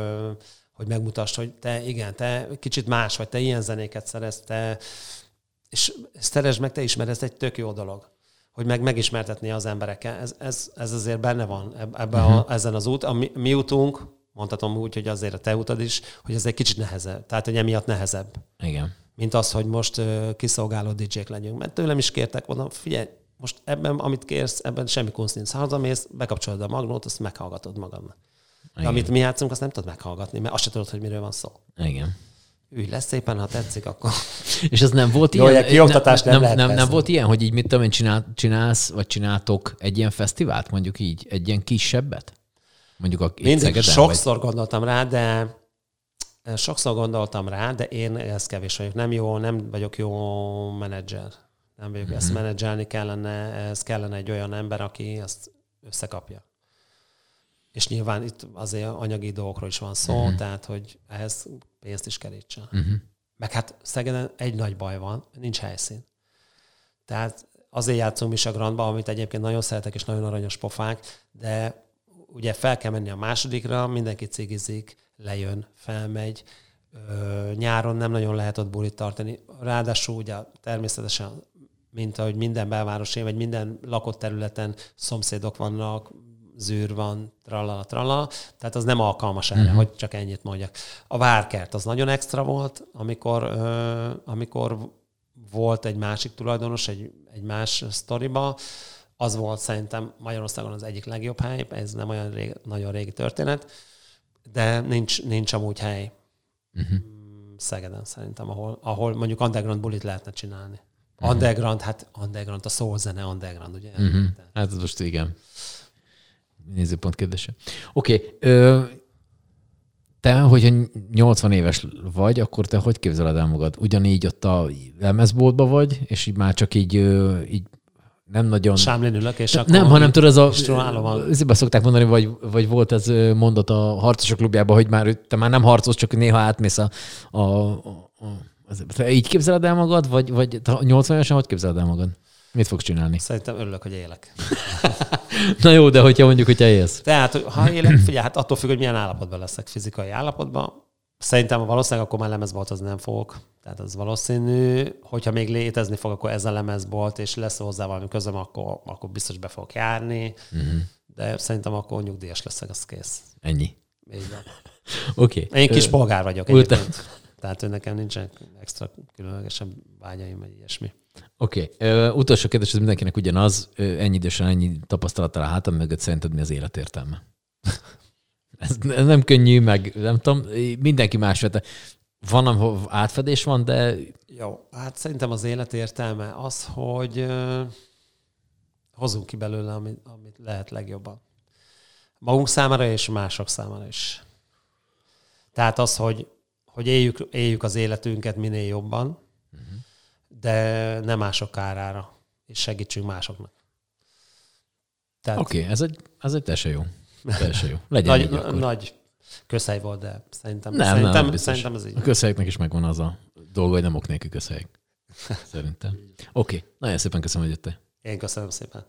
hogy megmutass, hogy te igen, te kicsit más vagy, te ilyen zenéket szerez, te, és szeresd meg te is, mert ez egy tök jó dolog hogy meg megismertetni az emberekkel. Ez, ez, ez azért benne van ebben uh-huh. a, ezen az út. A mi, mi útunk, mondhatom úgy, hogy azért a te utad is, hogy ez egy kicsit nehezebb. Tehát, hogy emiatt nehezebb. Igen. Mint az, hogy most kiszolgáló DJ-k legyünk. Mert tőlem is kértek, mondom, figyelj, most ebben, amit kérsz, ebben semmi kunsz nincs. Hazamész, bekapcsolod a magnót, azt meghallgatod magadnak. De amit mi játszunk, azt nem tudod meghallgatni, mert azt sem tudod, hogy miről van szó. Igen. Ülj lesz szépen, ha tetszik, akkor... És ez nem volt Jó, ilyen? Kioktatás nem, nem, nem, nem, nem volt ilyen, hogy így mit tudom én, csinál, csinálsz, vagy csináltok egy ilyen fesztivált, mondjuk így, egy ilyen kisebbet? Mondjuk a Mindig Szegeden, sokszor vagy? gondoltam rá, de sokszor gondoltam rá, de én ez kevés vagyok. Nem jó, nem vagyok jó menedzser. Nem vagyok, mm-hmm. ezt mhm. menedzselni kellene, ez kellene egy olyan ember, aki ezt összekapja. És nyilván itt azért anyagi dolgokról is van szó, mm-hmm. tehát hogy ehhez pénzt is kerítsen. Mm-hmm. Meg hát Szegeden egy nagy baj van, nincs helyszín. Tehát azért játszunk is a Grandba, amit egyébként nagyon szeretek, és nagyon aranyos pofák, de ugye fel kell menni a másodikra, mindenki cigizik, lejön, felmegy, ö, nyáron nem nagyon lehet ott bulit tartani. Ráadásul ugye természetesen, mint ahogy minden belvárosi, vagy minden lakott területen szomszédok vannak, zűr van, tralla, tralla, tehát az nem alkalmas erre, uh-huh. hogy csak ennyit mondjak. A várkert az nagyon extra volt, amikor, ö, amikor volt egy másik tulajdonos, egy, egy más sztoriba, az volt szerintem Magyarországon az egyik legjobb hely, ez nem olyan rég, nagyon régi történet, de nincs, nincs amúgy hely uh-huh. Szegeden szerintem, ahol, ahol mondjuk underground bulit lehetne csinálni. Uh-huh. Underground, hát underground, a soul zene underground, ugye? Uh-huh. Hát most igen. Nézőpont kérdése. Oké, okay. te, hogyha 80 éves vagy, akkor te hogy képzeled el magad? Ugyanígy ott a lemezboltba vagy, és így már csak így, így nem nagyon... Sámlin ülök, és akkor... Nem, hanem tudod, az a... Ezért szokták mondani, vagy, vagy volt ez mondat a harcosok klubjában, hogy már te már nem harcos, csak néha átmész a, a, a, a így képzeled el magad, vagy, vagy 80 évesen hogy képzeled el magad? Mit fogsz csinálni? Szerintem örülök, hogy élek. Na jó, de hogyha mondjuk, hogy élsz. Tehát, ha élek, figyelj, hát attól függ, hogy milyen állapotban leszek fizikai állapotban. Szerintem valószínűleg akkor már lemezbolt az nem fogok. Tehát az valószínű, hogyha még létezni fog, akkor ez a lemezbolt, és lesz hozzá valami közöm, akkor, akkor biztos be fogok járni. Uh-huh. De szerintem akkor nyugdíjas leszek, az kész. Ennyi. Így van. Oké. Okay. Én kis polgár vagyok egyébként. Tehát ő nekem nincsen extra különlegesen vágyaim, vagy ilyesmi. Oké. Okay. utolsó kérdés, ez mindenkinek ugyanaz. ennyi idősen, ennyi tapasztalattal a hátam mögött szerinted mi az életértelme? Ez nem könnyű, meg nem tudom, mindenki más vette. Van, ahol átfedés van, de... Jó, hát szerintem az élet értelme az, hogy hozunk ki belőle, amit, amit lehet legjobban. Magunk számára és mások számára is. Tehát az, hogy, hogy éljük, éljük az életünket minél jobban, uh-huh. de nem mások kárára, és segítsünk másoknak. Tehát... Oké, okay, ez egy, ez egy teljesen jó. Teljesen jó. Legyen nagy, így nagy közhely volt, de szerintem, nem, szerintem, nem, szerintem ez így. A közhelyeknek is megvan az a dolga, hogy nem ok nélkül közhelyek. Szerintem. Oké, okay. nagyon szépen köszönöm, hogy jöttél. Én köszönöm szépen.